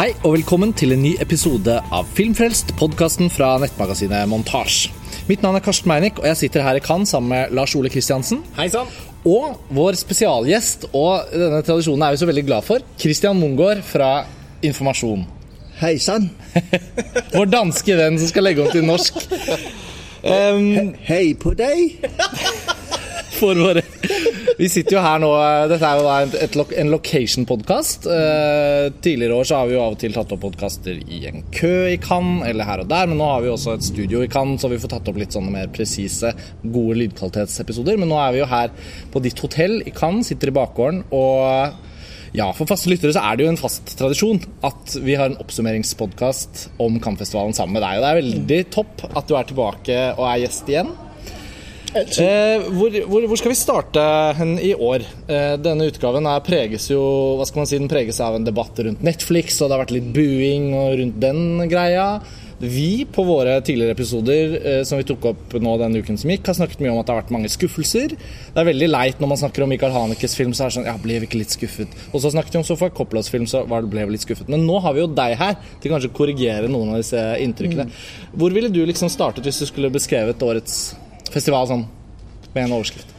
Hei og velkommen til en ny episode av Filmfrelst, podkasten fra nettmagasinet Montasj. Mitt navn er Karsten Meinick, og jeg sitter her i Cannes sammen med Lars Ole Kristiansen. Hei sann! Og vår spesialgjest, og denne tradisjonen er vi så veldig glad for, Christian Mungård fra Informasjon. Hei sann. Vår danske venn som skal legge om til norsk. Um, Hei på deg. for våre Vi sitter jo her nå Dette er jo et, en location-podkast. Eh, tidligere år så har vi jo av og til tatt opp podkaster i en kø i Cannes, eller her og der, men nå har vi også et studio i Cannes, så vi får tatt opp litt sånne mer presise, gode lydkvalitetsepisoder. Men nå er vi jo her på ditt hotell i Cannes, sitter i bakgården, og ja, for faste lyttere så er det jo en fast tradisjon at vi har en oppsummeringspodkast om Cannes-festivalen sammen med deg. Og det er veldig topp at du er tilbake og er gjest igjen. Eh, hvor, hvor, hvor skal vi starte hen i år? Eh, denne utgaven er preges jo hva skal man si, den preges av en debatt rundt Netflix, og det har vært litt buing rundt den greia. Vi på våre tidligere episoder eh, som vi tok opp nå den uken som gikk, har snakket mye om at det har vært mange skuffelser. Det er veldig leit når man snakker om Michael Hanekes film, så er det sånn Ja, ble vi ikke litt skuffet? Og så snakket vi om Sofia Coppolas film, så var det, ble vi litt skuffet. Men nå har vi jo deg her til kanskje å korrigere noen av disse inntrykkene. Hvor ville du liksom startet hvis du skulle beskrevet årets festival sånn med en overskrift?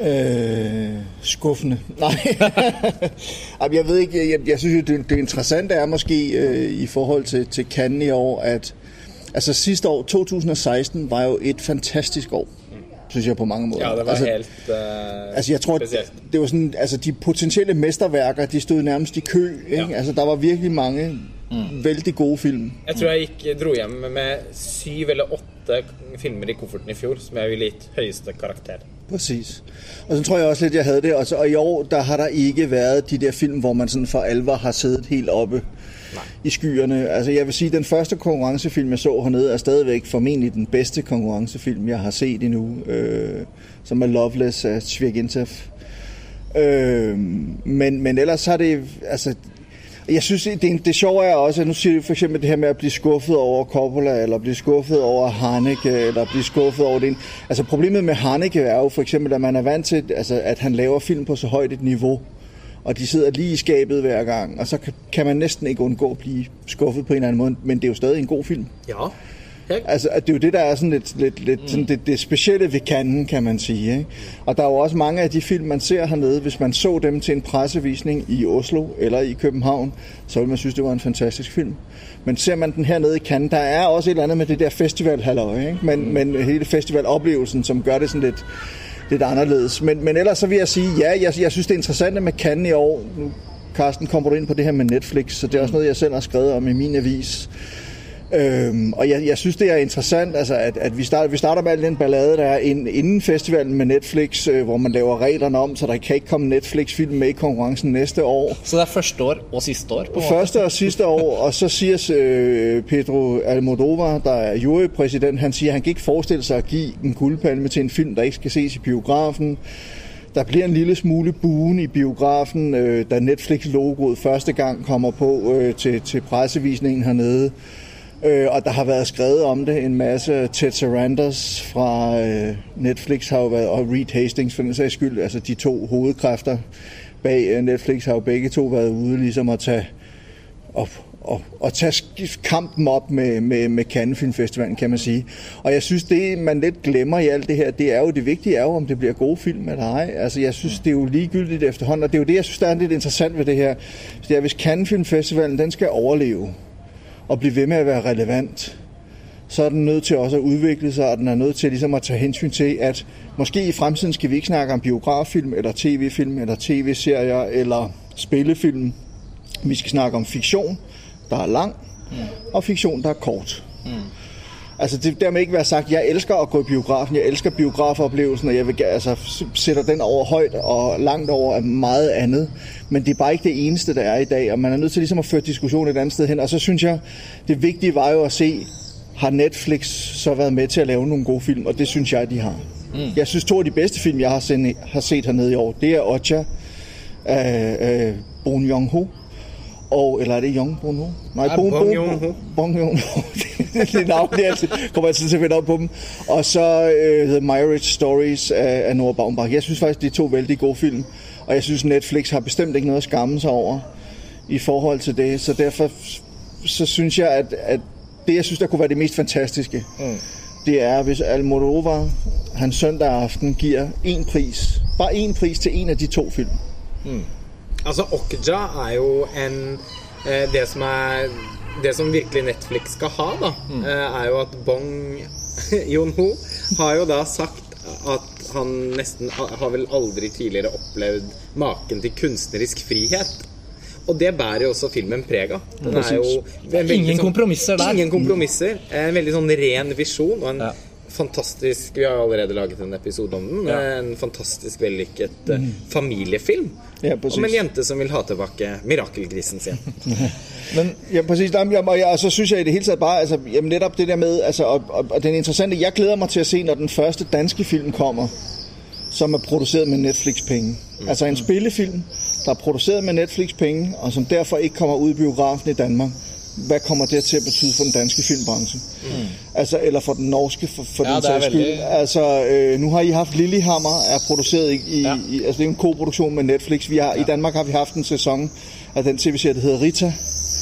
Øh, skuffende. Nej. Jeg ved ikke, jeg, jeg synes jo, det, det interessante er måske øh, i forhold til, til Cannes i år, at altså sidste år, 2016, var jo et fantastisk år, synes jeg på mange måter. Ja, det var altså, helt uh, Altså jeg tror, spesielt. det var sådan, altså de potentielle mesterværker, de stod nærmest i kø, ikke? Ja. Altså der var virkelig mange mm. veldig gode film. Jeg tror jeg gikk, dro hjem med syv eller åtte filmer i kofferten i fjor som jeg ville gitt høyeste karakter. Præcis. Og så tror jeg også lidt, jeg havde det. Og, så, og i år, der har der ikke været de der film, hvor man sådan for alvor har siddet helt oppe Nej. i skyerne. Altså jeg vil sige, den første konkurrencefilm, jeg så hernede, er stadigvæk formentlig den bedste konkurrencefilm, jeg har set endnu. Øh, som er Loveless af Svirgintev. Øh, men, men ellers har det, altså, jeg synes, det, det sjove er også, at nu siger du for eksempel det her med at blive skuffet over Coppola, eller blive skuffet over Haneke, eller blive skuffet over det. Altså problemet med Haneke er jo for eksempel, at man er vant til, altså, at han laver film på så højt et niveau, og de sidder lige i skabet hver gang, og så kan, man næsten ikke undgå at blive skuffet på en eller anden måde, men det er jo stadig en god film. Ja. Helt. Altså, det er jo det, der er sådan lidt, lidt, lidt sådan det, det specielle ved Cannes, kan man sige. Ikke? Og der er jo også mange af de film, man ser hernede, hvis man så dem til en pressevisning i Oslo eller i København, så ville man synes, det var en fantastisk film. Men ser man den hernede i Cannes, der er også et eller andet med det der festival ikke? Men, men hele festivaloplevelsen, som gør det sådan lidt, lidt anderledes. Men, men ellers så vil jeg sige, ja, jeg, jeg synes, det er interessant med Cannes i år. Nu, Carsten, kommer du ind på det her med Netflix, så det er også noget, jeg selv har skrevet om i min avis. Øhm, og jeg, jeg synes, det er interessant, altså, at, at vi, starter, vi starter med al den ballade, der er ind, inden festivalen med Netflix, øh, hvor man laver reglerne om, så der kan ikke komme Netflix-film med i konkurrencen næste år. Så det er første år og sidste år? på? Første og sidste år, og så siger øh, Pedro Almodovar, der er jurypræsident, han siger, at han kan ikke forestille sig at give en guldpalme til en film, der ikke skal ses i biografen. Der bliver en lille smule buen i biografen, øh, da Netflix-logoet første gang kommer på øh, til, til pressevisningen hernede. Øh, og der har været skrevet om det en masse. Ted Sarandos fra øh, Netflix har jo været, og Reed Hastings for den sags skyld, altså de to hovedkræfter bag øh, Netflix har jo begge to været ude ligesom at tage op og, og tage kampen op med, med, med Cannes Filmfestivalen, kan man sige. Og jeg synes, det man lidt glemmer i alt det her, det er jo det vigtige er jo, om det bliver gode film eller ej. Altså jeg synes, det er jo ligegyldigt efterhånden, og det er jo det, jeg synes, der er lidt interessant ved det her. Det er, hvis Cannes Filmfestivalen, den skal overleve og blive ved med at være relevant, så er den nødt til også at udvikle sig, og den er nødt til ligesom at tage hensyn til, at måske i fremtiden skal vi ikke snakke om biograffilm, eller tv-film, eller tv-serier, eller spillefilm. Vi skal snakke om fiktion, der er lang, og fiktion, der er kort. Altså det dermed ikke være sagt, jeg elsker at gå i biografen, jeg elsker biografoplevelsen, og jeg vil, altså, sætter den over højt og langt over meget andet. Men det er bare ikke det eneste, der er i dag, og man er nødt til ligesom at føre diskussionen et andet sted hen. Og så synes jeg, det vigtige var jo at se, har Netflix så været med til at lave nogle gode film, og det synes jeg, de har. Mm. Jeg synes, to af de bedste film, jeg har sendt, har set hernede i år, det er Ocha af, øh, Bong Joon-ho, og, eller er det Young Bono? Nej, Ja, Bong Joon-ho. Bong Joon-ho. det navn, det altid, kommer altid til at finde op på dem. Og så uh, The Marriage Stories af, af Nora Baumbach. Jeg synes faktisk, de er to vældig gode film, og jeg synes, Netflix har bestemt ikke noget at skamme sig over i forhold til det. Så derfor så synes jeg, at, at det, jeg synes, der kunne være det mest fantastiske, mm. det er, hvis Almodovar, han søndag aften, giver en pris, bare en pris til en af de to film. Altså, Okja er jo en eh, Det som er Det som virkelig Netflix skal ha, da, mm. er jo at Bong Jon-ho har jo da sagt at han nesten har vel aldri tidligere opplevd maken til kunstnerisk frihet. Og det bærer jo også filmen preg av. Den er jo Ingen sånn- kompromisser der. Ingen kompromisser. En veldig sånn ren visjon og en Ja. Fantastisk Vi har allerede laget en episode om den. Ja. En fantastisk vellykket mm. familiefilm. Ja, om en jente som vil ha tilbake mirakelgrisen sin. Men Ja, præcis. Og, jeg, så synes jeg i det hele tatt bare, altså, jamen Nettopp det der med, altså, og, og, og den interessante, jeg gleder meg til å se, når den første danske film kommer, som er produsert med Netflix-penge. Mm. Altså en spillefilm, der er produsert med Netflix-penge, og som derfor ikke kommer ut i biografen i Danmark. Hvad kommer det til at betyde for den danske filmbranche? Mm. Altså, eller for den norske, for, for Ja, den sags skyld. veldig- Altså, øh, nu har I haft Lillehammer, er produceret i, i, ja. i altså det er en koproduktion med Netflix. Vi har, ja. I Danmark har vi haft en sæson af den tv-serie, der hedder Rita,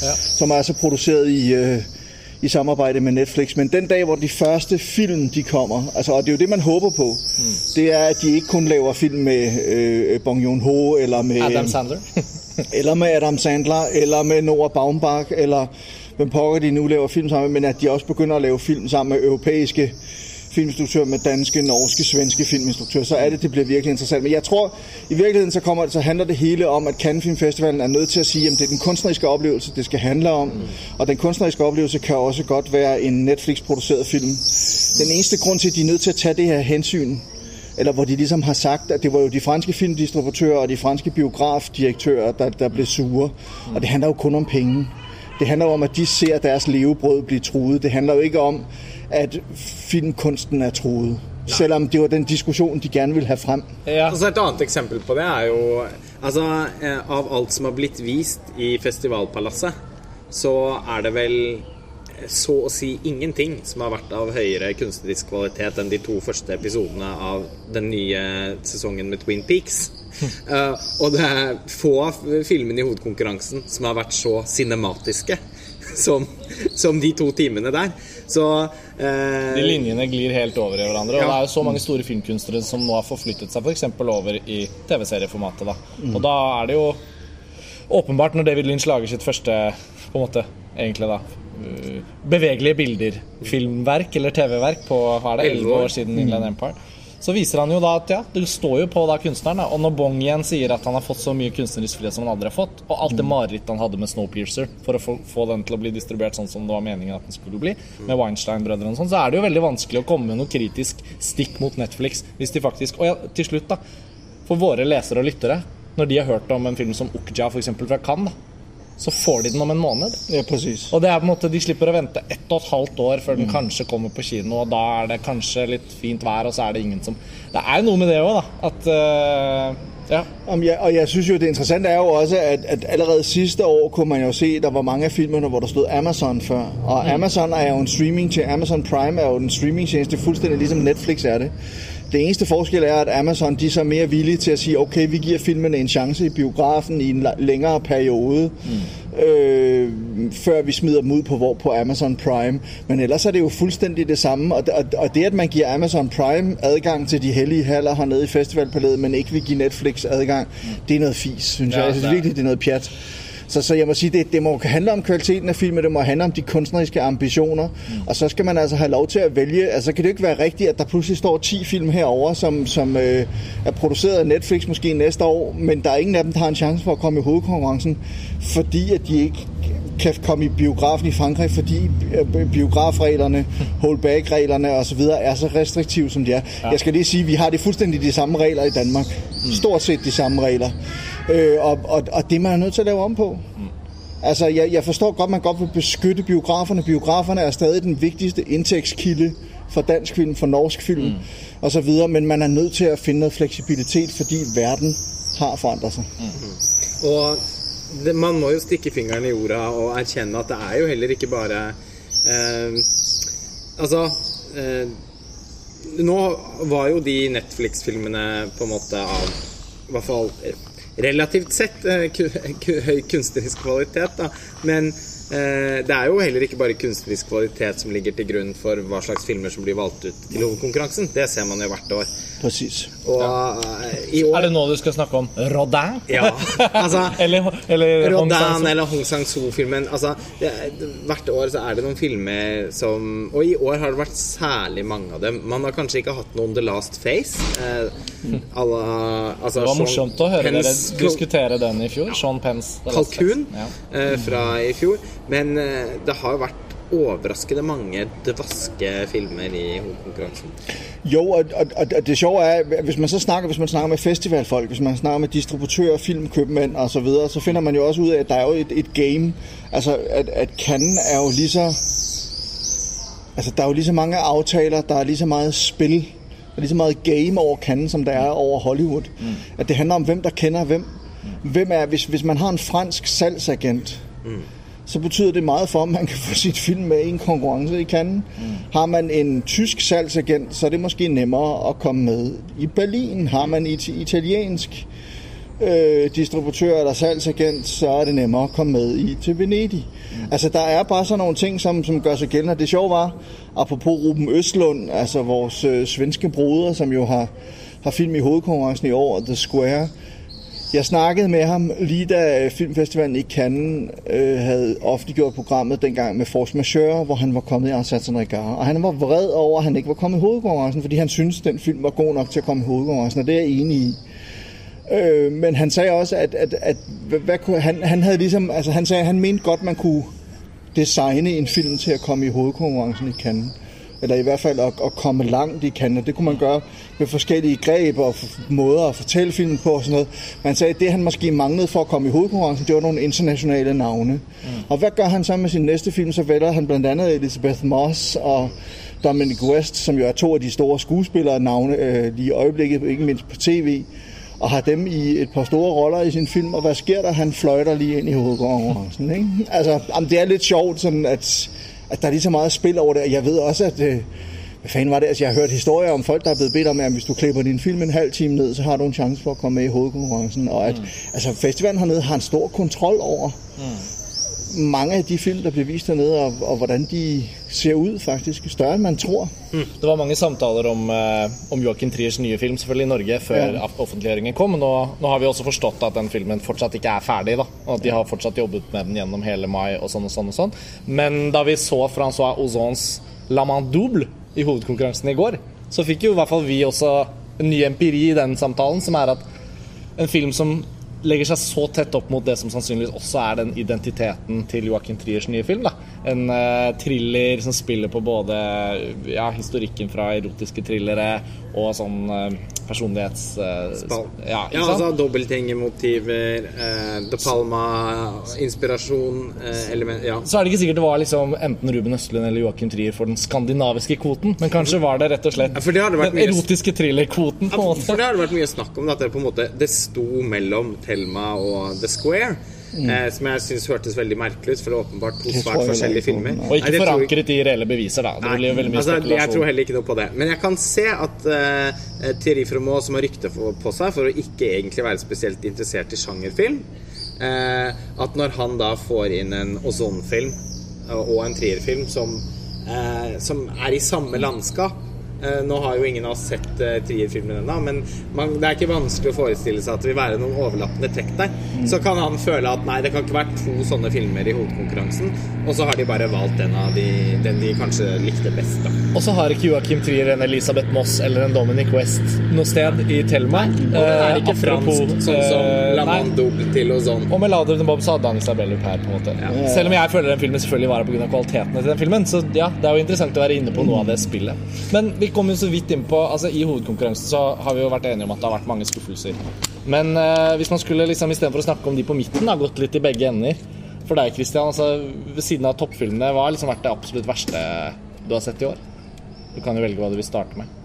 ja. som er altså produceret i, øh, i samarbejde med Netflix. Men den dag, hvor de første film de kommer, altså, og det er jo det, man håber på, mm. det er, at de ikke kun laver film med øh, Bong Joon-ho, eller med, Adam Sandler. eller med Adam Sandler, eller med Nora Baumbach, eller hvem pokker de nu laver film sammen med, men at de også begynder at lave film sammen med europæiske filminstruktører, med danske, norske, svenske filminstruktører, så er det, det bliver virkelig interessant. Men jeg tror, i virkeligheden så, kommer, så handler det hele om, at Cannes Film Festivalen er nødt til at sige, at det er den kunstneriske oplevelse, det skal handle om. Og den kunstneriske oplevelse kan også godt være en Netflix-produceret film. Den eneste grund til, at de er nødt til at tage det her hensyn, eller hvor de ligesom har sagt, at det var jo de franske filmdistributører og de franske biografdirektører, der, der blev sure. Og det handler jo kun om penge. Det handler jo om, at de ser deres levebrød blive truet. Det handler jo ikke om, at filmkunsten er truet. Selvom det var den diskussion, de gerne ville have frem. ja. Altså Et annet eksempel på det er jo Altså, eh, av alt som har blitt vist i Festivalpalasset, så er det vel så å si ingenting som har vært av høyere kunstnerisk kvalitet enn de to første episodene av den nye sesongen med Twin Peaks. Uh, og det er få av filmene i hovedkonkurransen som har vært så cinematiske som, som de to timene der. Så uh, De linjene glir helt over i hverandre. Og det er jo så mange store filmkunstnere som nå har forflyttet seg f.eks. over i TV-serieformatet. da. Og da er det jo åpenbart, når David Lynch lager sitt første på en måte, egentlig da, bevegelige bilder, filmverk eller TV-verk på hva er det, 11 år siden Inland Empire, så viser han jo da at ja, det står jo på da kunstneren. Da. Og når Bong igjen sier at han har fått så mye kunstnerisk frihet som han aldri har fått, og alt det marerittet han hadde med Snowpiercer for å få, få den til å bli distribuert sånn som det var meningen at den skulle bli, med Weinstein-brødrene og sånn, så er det jo veldig vanskelig å komme med noe kritisk stikk mot Netflix hvis de faktisk Og ja, til slutt, da, for våre lesere og lyttere, når de har hørt om en film som Okja, f.eks. fra Cannes, da, så får de den om en måned. Ja. Og det er på en måte, De slipper å vente ett og et halvt år før den kanskje kommer på kino, og da er det kanskje litt fint vær, og så er det ingen som Det er noe med det òg, da. At uh, Ja. Jeg, og jeg synes jo, det interessante er jo også, at, at allerede sidste år kunne man jo se, der var mange af filmene, hvor der stod Amazon før. Og mm. Amazon er jo en streaming til Amazon Prime er jo en streamingtjeneste, fuldstændig ligesom Netflix er det. Det eneste forskel er, at Amazon de er så mere villige til at sige, okay, vi giver filmene en chance i biografen i en lengre længere periode, mm. øh, før vi smider dem ud på, hvor, på Amazon Prime. Men ellers er det jo fuldstændig det samme. Og, og, og det, at man giver Amazon Prime adgang til de hellige haller hernede i festivalpalæet, men ikke vil give Netflix adgang, mm. det er noget fis, synes Ja, jeg. Jeg synes virkelig, det er noget pjat. Så, så jeg må sige, det, det må handle om kvaliteten af filmen, det må handle om de kunstneriske ambitioner, mm. og så skal man altså have lov til at vælge. Altså kan det jo ikke være rigtigt, at der pludselig står 10 film herover, som, som øh, er produceret af Netflix måske næste år, men der er ingen af dem, der har en chance for at komme i hovedkonkurrencen, fordi at de ikke kan komme i biografen i Frankrig, fordi øh, biografreglerne, holdback-reglerne osv. er så restriktive, som de er. Ja. Jeg skal lige sige, at vi har det fuldstændig de samme regler i Danmark. Mm. Stort set de samme regler. Øh, og, og, og det er nødt til at lave om på. Mm. Altså, jeg, jeg forstår godt, at man godt vil beskytte biograferne. Biograferne er stadig den vigtigste indtægtskilde for dansk film, for norsk film mm. og så videre, men man er nødt til at finde noget fleksibilitet, fordi verden har forandret sig. Mm. Og det, man må jo stikke fingeren i jorda og erkjenne at det er jo heller ikke bare eh, Altså eh, Nå var jo de Netflix-filmene på en måte av I hvert fall relativt sett eh, høy kunstnerisk kvalitet, da. Men eh, det er jo heller ikke bare kunstnerisk kvalitet som ligger til grunn for hva slags filmer som blir valgt ut til hovedkonkurransen. Det ser man jo hvert år. Præcis. Og eh, i år Er det nå du skal snakke om Rodin? Ja, altså eller, eller Rodin eller Hong Sang-soo-filmen altså, Hvert år så er det noen filmer som Og i år har det vært særlig mange av dem. Man har kanskje ikke hatt noen The Last Face. Eh, alla, altså, Det var Sean morsomt å høre dere diskutere den i fjor. Sean Pence. Kalkun Ja. eh, fra i fjor. Men eh, det har vært overraskende mange dvaske filmer i hovedkonkurransen. Jo, og, og, og det sjove er, hvis man så snakker, hvis man snakker med festivalfolk, hvis man snakker med distributører, filmkøbmænd osv., så videre, så finder man jo også ud af, at der er jo et, et game. Altså, at, at Cannes er jo lige så... Altså, der er jo lige så mange aftaler, der er lige så meget spil, der er lige så meget game over Cannes, som der er over Hollywood. Mm. At det handler om, hvem der kender hvem. Hvem er, hvis, hvis man har en fransk salgsagent, så betyder det meget for, at man kan få sit film med i en konkurrence i Cannes. Mm. Har man en tysk salgsagent, så er det måske nemmere at komme med. I Berlin har man et italiensk øh, distributør eller salgsagent, så er det nemmere at komme med i til Venedig. Mm. Altså der er bare sådan nogle ting, som, som gør sig gældende. Det sjove var, apropos Ruben Østlund, altså vores øh, svenske broder, som jo har, har film i hovedkonkurrencen i år, The Square, jeg snakkede med ham lige da filmfestivalen i Cannes øh, havde offentliggjort programmet dengang med Force Majeure, hvor han var kommet i Assassin Regard. Og han var vred over, at han ikke var kommet i hovedkonkurrencen, fordi han syntes, at den film var god nok til at komme i hovedkonkurrencen, og det er jeg enig i. Øh, men han sagde også, at, at, at hvad, han, han havde ligesom, altså han sagde, at han mente godt, man kunne designe en film til at komme i hovedkonkurrencen i Cannes. Eller i hvert fald at, at komme langt i. Og Det kunne man gøre med forskellige greb og måter måder at fortælle filmen på og sådan noget. Man sagde, at det han måske manglede for at komme i hovedkonkurrencen, det var nogle internationale navne. Mm. Og hvad gør han så med sin næste film? Så vælger han blandt andet Elizabeth Moss og Dominic West, som jo er to af de store skuespillere navne øh, lige i øjeblikket, ikke mindst på tv og har dem i et par store roller i sin film, og hvad sker der? Han fløjter lige ind i hovedkonkurrencen, ikke? Altså, jamen, det er lidt sjovt, sådan at, at der er lige så meget spil over det, jeg ved også, at... Øh, hvad fanden var det? Altså, jeg har hørt historier om folk, der er blevet bedt om, at hvis du klipper din film en halv time ned, så har du en chance for at komme med i hovedkonkurrencen. Og at, mm. altså, festivalen hernede har en stor kontrol over mm. Mange af de film, der bliver vist hernede, og, og hvordan de ser ud faktisk. Større end man tror. Det var mange samtaler om, eh, om Joachim Triers nye film selvfølgelig i Norge før Ja. offentliggjøringen kom. Nå, nå har vi også forstått at den filmen fortsatt ikke er ferdig. da Og at de har fortsatt jobbet med den gjennom hele mai. og sånn og sånn og sånn Men da vi så Francois Ozons La Mandouble i hovedkonkurransen i går, så fikk jo i hvert fall vi også en ny empiri i den samtalen, som er at en film som legger seg så tett opp mot det som sannsynligvis også er den identiteten til Joachim Triers nye film. da En uh, thriller som spiller på både ja, historikken fra erotiske thrillere og sånn uh, personlighets... Uh, ja, Ja, altså dobbeltgjengermotiver, uh, De Palma-inspirasjon, element Ja. Så er det ikke sikkert det var liksom enten Ruben Østlund eller Joachim Trier for den skandinaviske kvoten, men kanskje var det rett og slett Ja, for den mye- erotiske thriller-kvoten. på en For måte det har det vært mye snakk om, at det på en måte Det sto mellom Thelma og The Square. Eh, som jeg syns hørtes veldig merkelig ut, for det er åpenbart to svært forskjellige filmer. nei. Og Nei, ikke tror forankret i reelle beviser, da. Det blir veldig mye altså, jeg tror heller ikke noe på det. Men jeg kan se at uh, Thierry Fromaud, som har rykte for, på seg for å ikke egentlig være spesielt interessert i sjangerfilm, eh, at når han da får inn en Ozon-film og en Trier-film som, eh, som er i samme landskap Nå har jo ingen av oss sett uh, Trier-filmen ennå, men man, det er ikke vanskelig å forestille seg at det vil være noen overlappende trekk der. Så kan han føle at nei, det kan ikke være to sånne filmer i hovedkonkurransen, og så har de bare valgt den, av de, den de kanskje likte best. da Og så har ikke Joachim Trier en Elisabeth Moss eller en Dominic West noe sted i Thelma. Og det er ikke Eh, fransk, apropos, sånn som eh, La. Mandoble til Ozon. Og med Than Bob så hadde han Isabellup her. på en måte Selv om jeg føler den filmen selvfølgelig var her pga. kvalitetene til den filmen. Så ja, det er jo interessant å være inne på noe av det spillet. Men vi kom jo så vidt inn på Altså I hovedkonkurransen så har vi jo vært enige om at det har vært mange skuffelser. Men eh, hvis man skulle liksom istedenfor å snakke om de på midten, ha gått litt i begge ender For deg, Christian, altså ved siden av toppfilmene, hva har liksom vært det absolutt verste du har sett i år? Du kan jo velge hva du vil starte med.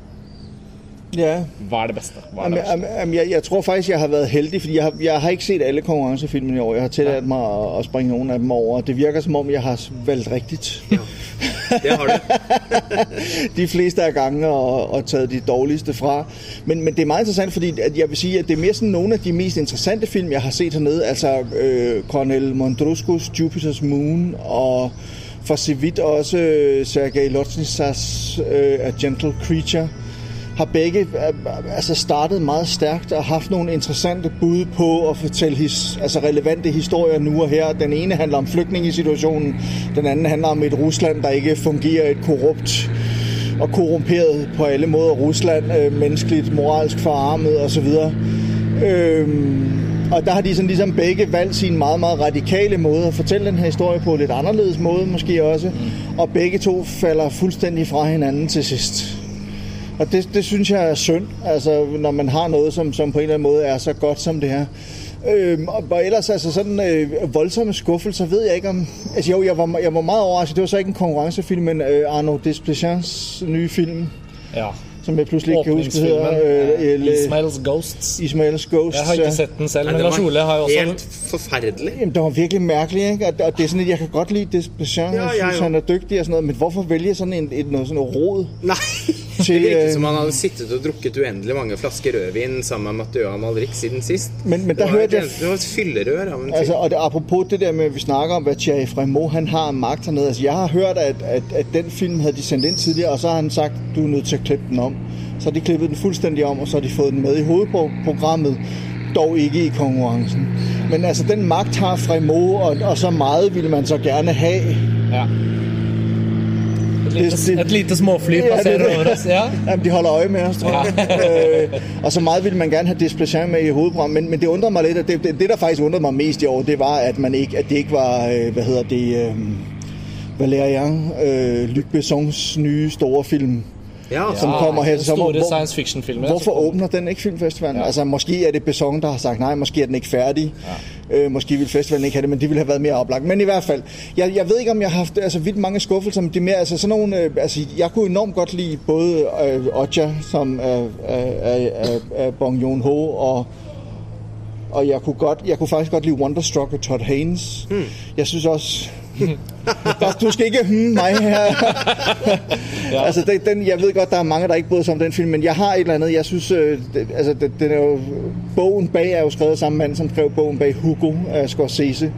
Ja. Hva er det beste? Hva er det verste? jamen, jamen, jeg, jeg tror faktisk, jeg har været heldig, fordi jeg har, jeg har ikke set alle konkurrencefilmene i år. Jeg har tilladt mig at, at springe nogle af dem over. Det virker som om, jeg har valgt rigtigt Det har du. de fleste af gangene og, og taget de dårligste fra. Men, men det er meget interessant, fordi at jeg vil sige, at det er mere sådan nogle af de mest interessante film, jeg har set hernede. Altså øh, Cornel Mondruscos Jupiter's Moon og for så vidt også øh, Sergej Lotsnitsas øh, A Gentle Creature har begge øh, altså startet meget stærkt og haft nogle interessante bud på at fortælle his, altså relevante historier nu og her. Den ene handler om flygtningesituationen, den anden handler om et Rusland, der ikke fungerer et korrupt og korrumperet på alle måder Rusland, øh, menneskeligt, moralsk forarmet osv. Øhm, og der har de sådan ligesom begge valgt sin meget, meget radikale måde at fortælle den her historie på, lidt anderledes måde måske også, og begge to falder fuldstændig fra hinanden til sidst. Og det, det synes jeg er synd, altså, når man har noget, som, som på en eller anden måde er så godt som det er. Øhm, og, ellers altså sådan øh, voldsomme skuffelser, ved jeg ikke om... Altså jo, jeg var, jeg var meget overrasket. Det var så ikke en konkurrencefilm, men øh, Arnaud Desplechin's nye film, Ja. som jeg pludselig ikke kan huske, hedder. Øh, eller, Ismails Ghosts. Ismails Ghost. Jeg har ikke sett den selv, men Lars Ole har jo også helt forfærdelig. Jamen, det var virkelig mærkeligt, ikke? Og, og det er sådan, at jeg kan godt lide Desplechin, ja, Ja, jeg jeg synes, han er dygtig og sådan noget, men hvorfor vælge sådan en, et, noget, sådan noget rod? Nei. Det virket som han hadde sittet og drukket uendelig mange flasker rødvin sammen med Mathieu Amalrik siden sist. Men- men det, var et, det var et fyllerør av en Altså, film. og det, apropos det der med, vi snakker om, hva Thierry Fremont han har makt hernede. Altså, jeg har hørt, at, at, at den film hadde de sendt inn tidligere, og så har han sagt, du er nødt til å klippe den om. Så har de klippet den fuldstændig om, og så har de fått den med i hovedprogrammet, dog ikke i konkurrencen. Men altså, den makt har Fremont, og, og så meget vil man så gerne ha. Ja. Lite, et lite småfly Ja, er passerer over oss. Ja. Jamen, de holder øje med os, tror jeg. øh, og så meget ville man gerne have Desplechin med i hovedprogrammet. Men, men det undrer mig lidt, og det, det, det, der faktisk undrede mig mest i år, det var, at, man ikke, at det ikke var, øh, hvad hedder det, øh, Valerian, øh, Luc Bessons nye store film. Ja, altså, som kommer her til sommer. Store Hvor- science fiction-filmer. Hvorfor åbner den ikke filmfestivalen? Ja. Altså, måske er det Besson, der har sagt nej, måske er den ikke færdig. Ja. Øh, måske vil festivalen ikke have det, men de ville have været mere oplagt. Men i hvert fald, jeg, jeg ved ikke, om jeg har haft altså, vidt mange skuffelser, men det er mere, altså sådan nogle, øh, altså, jeg kunne enormt godt lide både øh, Oja, som er, øh, øh, øh, Bong Joon-ho, og og jeg kunne, godt, jeg kunne faktisk godt lide Wonderstruck og Todd Haynes. Hmm. Jeg synes også... du skal ikke hmm mig ja. Altså, den, den, jeg ved godt, der er mange, der ikke bryder sig om den film, men jeg har et eller andet, jeg synes, øh, det, altså, det, den er jo, bogen bag er jo skrevet af samme mand, som skrev bogen bag Hugo af Scorsese.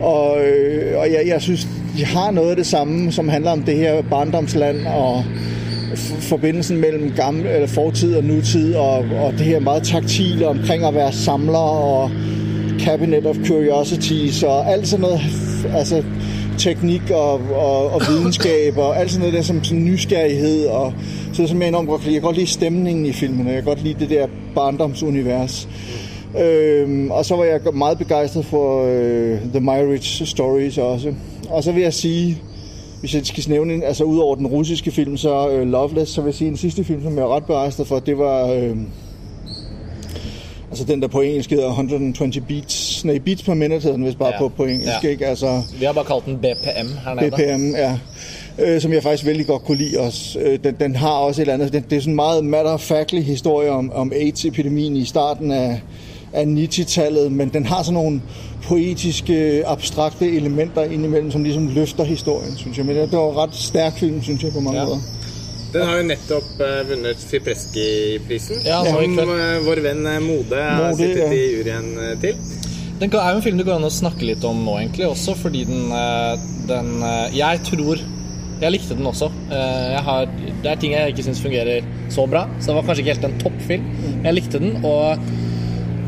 Og, øh, og jeg, jeg synes, de har noget af det samme, som handler om det her barndomsland og forbindelsen mellem gamle, eller fortid og nutid, og, og det her meget taktile omkring at være samler og cabinet of curiosities og alt sådan noget, altså teknik og, og, og videnskab og alt sådan noget der som, som nysgerrighed og så som jeg enormt godt lide. Jeg kan godt lide stemningen i filmen, og jeg kan godt lide det der barndomsunivers. Øhm, og så var jeg meget begejstret for øh, The Myridge Stories også. Og så vil jeg sige, hvis jeg skal nævne altså ud over den russiske film, så øh, Loveless, så vil jeg sige en sidste film, som jeg er ret begejstret for, det var øh, altså den der på engelsk hedder 120 beats, nej beats per minute hedder den vist bare Ja. på, på engelsk, Ja. ikke? Altså Vi har bare kalt den BPM her nede. BPM, ja. Øh, som jeg faktisk veldig godt kunne lide også. Øh, den, den har også et eller andet, den, det er sådan en meget matter-of-factly historie om, om AIDS-epidemien i starten af, af 90-tallet, men den har sådan nogle poetiske, abstrakte elementer indimellem, som ligesom løfter historien, synes jeg. Men det, var ret stærk film, synes jeg, på mange ja. måder. Den har jo nettopp eh, vunnet Fipreski-prisen, Ja, som eh, vår venn eh, Mode har sittet i juryen til. Den er jo en film det går an å snakke litt om nå, egentlig, også fordi den, den Jeg tror Jeg likte den også. Har, det er ting jeg ikke syns fungerer så bra, så det var kanskje ikke helt en toppfilm. Men jeg likte den, og,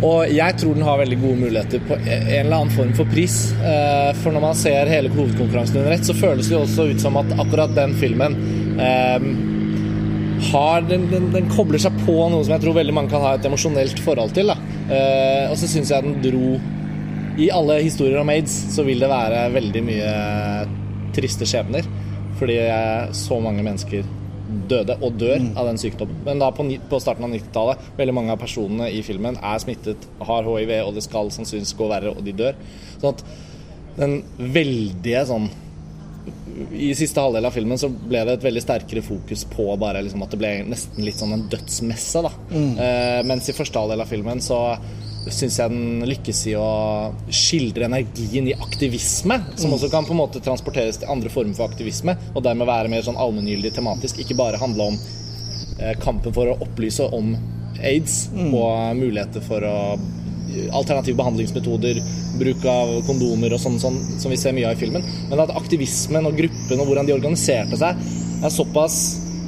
og jeg tror den har veldig gode muligheter på en eller annen form for pris. For når man ser hele hovedkonkurransen under ett, så føles det jo også ut som at akkurat den filmen har, den, den, den kobler seg på noe som jeg tror veldig mange kan ha et emosjonelt forhold til. Eh, og så syns jeg den dro I alle historier om aids så vil det være veldig mye triste skjebner. Fordi så mange mennesker døde og dør av den sykdommen. Men da på, på starten av 90-tallet, veldig mange av personene i filmen er smittet, har hiv, og det skal sannsynligvis gå verre, og de dør. Sånn at den veldige sånn i siste halvdel av filmen så ble det et veldig sterkere fokus på bare liksom at det ble nesten litt sånn en dødsmesse. da. Eh, mens i første halvdel av filmen så syns jeg den lykkes i å skildre energien i aktivisme, som også kan på en måte transporteres til andre former for aktivisme, og dermed være mer sånn allmenngyldig tematisk, ikke bare handle om eh, kampen for å opplyse om aids og muligheter for å alternative behandlingsmetoder, bruk av kondomer og sånn, sånn som vi ser mye av i filmen. Men at aktivismen og gruppen og hvordan de organiserte seg, er såpass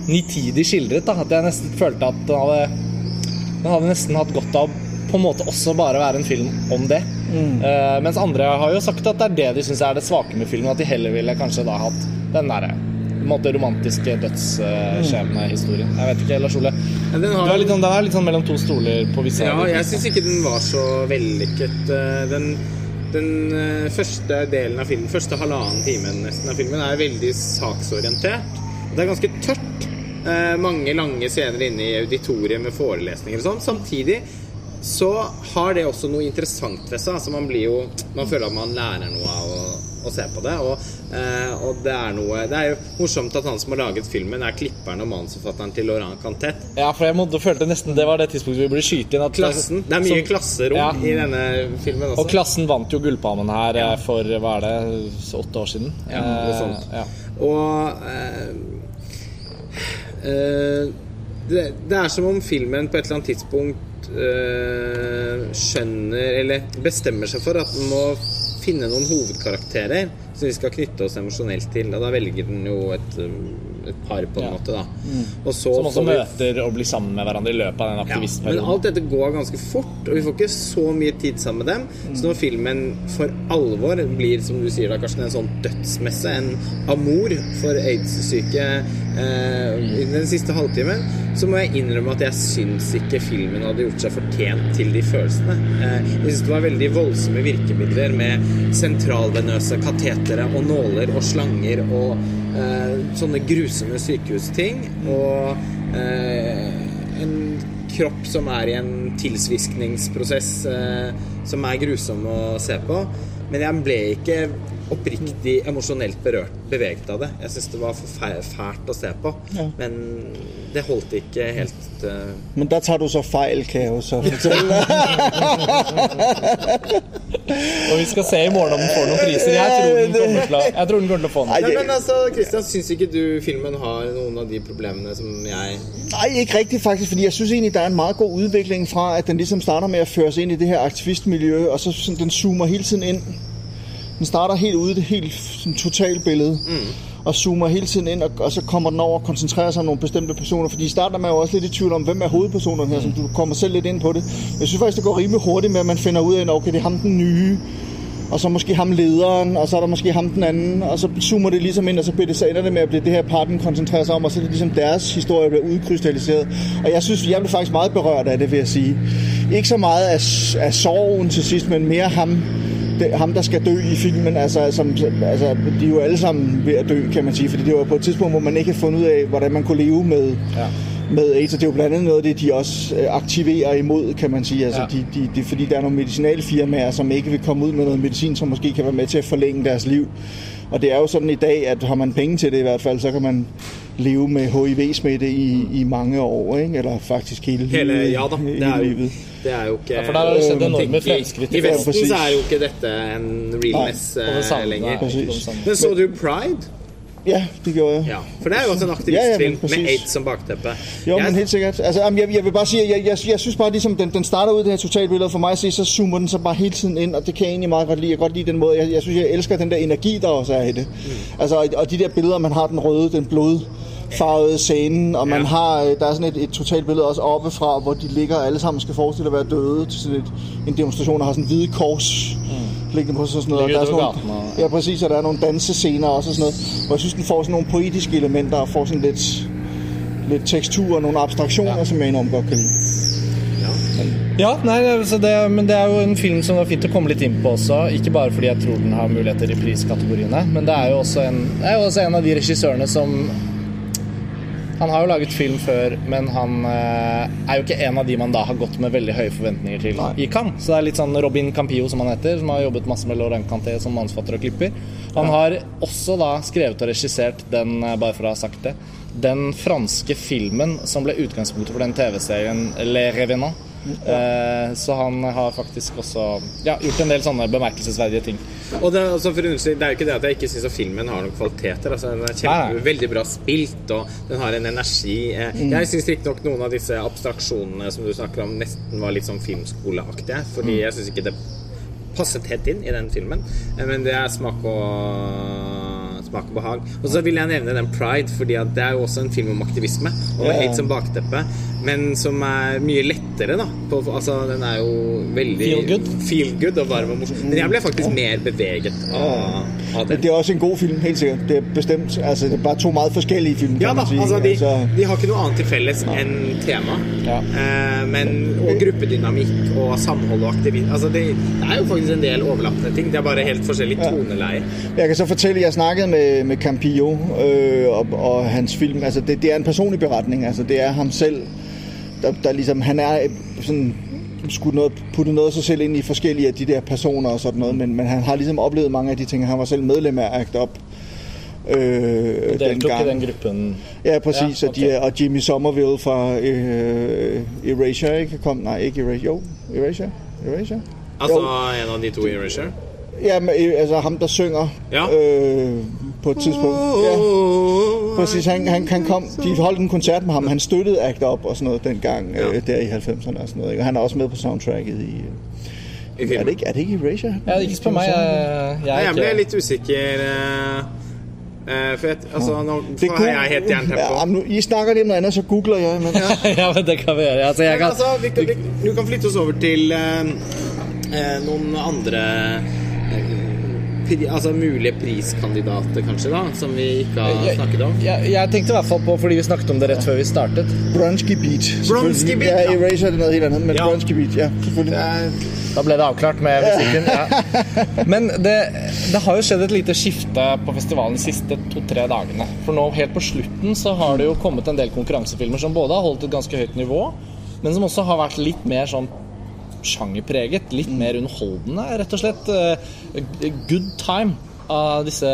nitidig skildret da, at jeg nesten følte at den hadde, den hadde nesten hatt godt av på en måte også bare være en film om det. Eh, mens andre har jo sagt at det er det de syns er det svake med filmen, at de heller ville kanskje da hatt den derre en måte romantiske dødsskjebnehistorien. Jeg vet ikke, Lars Ole. Ja, den har litt, sånn- den er litt sånn mellom to stoler på visse Ja, jeg syns ikke den var så vellykket. Eh, Den, den eh, første delen av filmen, første halvannen timen nesten av filmen, er veldig saksorientert. Det er ganske tørt. Eh, Mange lange scener inne i auditoriet med forelesninger og sånn. Samtidig så har det også noe interessant ved seg. Altså man blir jo Man føler at man lærer noe av å, å se på det. Og, eh, og det er noe Det er jo morsomt at han som har laget filmen, er klipperen og manusforfatteren til Laurent Cantet. Ja, for jeg måtte, følte nesten det var det tidspunktet vi burde skyte inn. At Klassen. Det er mye som- klasserom Ja. i denne filmen også. Og Klassen vant jo Gullpalmen her ja. for hva er det, åtte år siden. Ja, noe Eh, sånt. Ja. Og eh, eh, det, det er som om filmen på et eller annet tidspunkt eh, skjønner Eller bestemmer seg for at den må finne noen hovedkarakterer som vi skal knytte oss emosjonelt til. Og da velger den jo et, et par, på en Ja. måte. da Og så Som også vi- møter og blir sammen med hverandre i løpet av den ja, men alt dette går ganske fort, og vi får ikke så mye tid sammen med dem. Så når filmen for alvor blir, som du sier da, Karsten, en sånn dødsmesse, en amor for aids-syke eh, i den siste halvtimen, så må jeg innrømme at jeg syns ikke filmen hadde gjort seg fortjent til de følelsene. Eh, jeg syns det var veldig voldsomme virkemidler med sentralvenøse katetere og nåler og slanger og sånne grusomme sykehusting. Og eh, en kropp som er i en tilsviskningsprosess eh, som er grusom å se på. Men jeg ble ikke oppriktig emosjonelt berørt, beveget av det. Jeg syns det var for fælt å se på. Ja. Men det holdt ikke helt uh... Men da tar du så feil, kan jeg jo så fortælle. Og vi skal se i morgen om den får noen priser. Jeg tror den kommer til å, jeg tror den kommer til å få noen. den. Nei, men altså, Christian, syns ikke du filmen har noen av de problemene som jeg Nei, ikke riktig, faktisk, fordi jeg synes egentlig, det er en meget god utvikling fra, at den liksom starter med å føre inn ind i det her aktivistmiljøet, og så den zoomer hele tiden ind. Den starter helt ude det helt sådan, totalbillede, mm. og zoomer hele tiden ind, og, og så kommer den over og koncentrerer sig om nogle bestemte personer, fordi i starten er man jo også lidt i tvivl om, hvem er hovedpersonerne her, som du kommer selv lidt ind på det. Jeg synes faktisk, det går rimelig hurtigt med, at man finder ud af, at okay, det er ham den nye, og så måske ham lederen, og så er der måske ham den anden, og så zoomer det ligesom ind, og så bliver det, så ender det med at blive det her par, den koncentrerer sig om, og så er det ligesom deres historie bliver udkrystalliseret. Og jeg synes, jeg blev faktisk meget berørt af det, vil jeg sige. Ikke så meget af, af sorgen til sidst, men mere ham, ham, der skal dø i filmen, altså, som, altså, de er jo alle sammen ved at dø, kan man sige, fordi det var på et tidspunkt, hvor man ikke har fundet ud af, hvordan man kunne leve med, Ja. med AIDS, og det er jo blandt andet noget af det, de også øh, aktiverer imod, kan man sige. Altså, Ja. de, de, de, fordi der er nogle medicinalfirmaer, som ikke vil komme ud med noget medicin, som måske kan være med til at forlænge deres liv. Og det er jo sådan i dag, at har man penge til det i hvert fald, så kan man leve med HIV-smitte i, i mange år, ikke? eller faktisk hele, Hele, livet. ja da. Det er jo, livet. Det er jo ikke Ja, for der har det skjedd enorme I, fremskritt. I Vesten så er jo ikke dette en realness mess eh, lenger. nei. Men så du Pride? Ja, det gjorde jeg. Ja, for det er jo også en aktivistfilm ja, ja, med aids som bakteppe. Jo, men helt sikkert. Altså, jeg, jeg vil bare sige, at jeg, jeg, jeg synes bare, ligesom den, den starter ud i det her totalbillede for mig at se, så zoomer den så bare hele tiden ind, og det kan jeg egentlig meget godt lide. Jeg kan godt lide den måde. Jeg, jeg synes, jeg elsker den der energi, der også er i det. Mm. Altså, og, de der billeder, man har den røde, den blodfarvede scenen, og man Ja. har, øh, der er sådan et, et totalbillede også oppefra, hvor de ligger og alle sammen skal forestille at være døde til sådan et, en demonstration, og har sådan en hvide kors liggende på sig sådan noget. Der er sådan nogle, ja, præcis, og der er nogle dansescener også og sådan noget, hvor jeg synes, den får sådan nogle poetiske elementer og får sådan lidt, lidt tekstur og nogle abstraktioner, ja. Ja. som jeg enormt godt kan lide. Ja, nei, altså det, men det er jo en film som det er fint å komme litt inn på også. Ikke bare fordi jeg tror den har muligheter i priskategoriene, men det er jo også en, det er jo også en av de regissørene som Han har jo laget film før, men han eh, er jo ikke en av de man da har gått med veldig høye forventninger til Nei. i Cannes. Så det er litt sånn Robin Campillo, som han heter, som har jobbet masse med Laurent Canté som manusforfatter og klipper. Han har også da skrevet og regissert den, eh, bare for å ha sagt det, den franske filmen som ble utgangspunktet for den TV-serien Le Revenant. Eh, så han har faktisk også ja, gjort en del sånne bemerkelsesverdige ting. Og det, altså for det er jo ikke det at jeg ikke syns filmen har noen kvaliteter. Altså, den er kjempe, veldig bra spilt, og den har en energi. Eh, Mm. Jeg syns riktignok noen av disse abstraksjonene som du snakker om, nesten var litt sånn filmskoleaktige. Fordi Mm. jeg syns ikke det passet helt inn i den filmen. Eh, Men det er smak og smak og behag. Og så vil jeg nevne den Pride, fordi det er jo også en film om aktivisme. Og med aids som bakteppe, men som er mye lettere, da. På, altså, den er jo veldig Feel good. feel good og varm og morsom. Men jeg ble faktisk mer beveget av, av den. det. er også en god film, helt sikkert. Det er bestemt. Altså, det er bare to meget forskellige filmer. Ja da, Si. altså de, Altså, de har ikke noe annet til felles enn tema. Ja. Eh, men, og gruppedynamikk og samhold og aktivitet. altså det, det er jo faktisk en del overlappende ting. Det er bare helt forskjellig toneleie. Jeg kan så fortelle, jeg snakket med, med Campillo øh, og, og hans film. Altså, det, det er en personlig beretning. Altså, det er ham selv, der, der ligesom, han er sådan, skulle noget, putte noget af sig selv ind i forskellige af de der personer og sådan noget, men, men han har ligesom oplevet mange af de ting. Han var selv medlem af ACT UP. Øh, Deltok i den gruppen. Ja, præcis. Ja, okay. og, de, og Jimmy Somerville fra øh, Erasure, ikke? Kom, nej, ikke Erasure. Jo, Erasure. Erasure. Altså Jo. en av de to Erasure. Ja, men, øh, altså ham, der synger Ja. øh, på et tidspunkt. Ja, præcis. Han, han, han kom, de holdt en koncert med ham. Han støttede Act Up og sådan noget dengang, Ja. øh, der i 90'erne og sådan noget. ikke? Og han er også med på soundtracket i... øh, Er det ikke, er det ikke Erasure? Ja, ikke spør meg. Jeg, jeg er jeg ble litt usikker. eh, eh, for jeg, altså, nå Det har jeg helt jernteppe ja, nu, I snakker lige om noget andet, så googler jeg. Men, Ja, men det kan vi gjøre. Altså, jeg Men altså, vi kan, vi, du kan flytte oss over til uh, uh, noen andre pri, altså mulige priskandidater, kanskje, da, som vi ikke har snakket om. jeg, jeg tenkte i hvert fall på, fordi vi snakket om det rett før vi startet Bronski Beach. selvfølgelig. Beach, Ja, ja. Erasure er helt men Ja. Bronski Beach, ja, selvfølgelig. Da ble det avklart med musikken. Ja. Men det, det har jo skjedd et lite skifte på festivalen de siste to-tre dagene. For nå helt på slutten så har det jo kommet en del konkurransefilmer som både har holdt et ganske høyt nivå, men som også har vært litt mer sånn sjangerpreget. Litt mer underholdende, rett og slett. Eh, Good Time av disse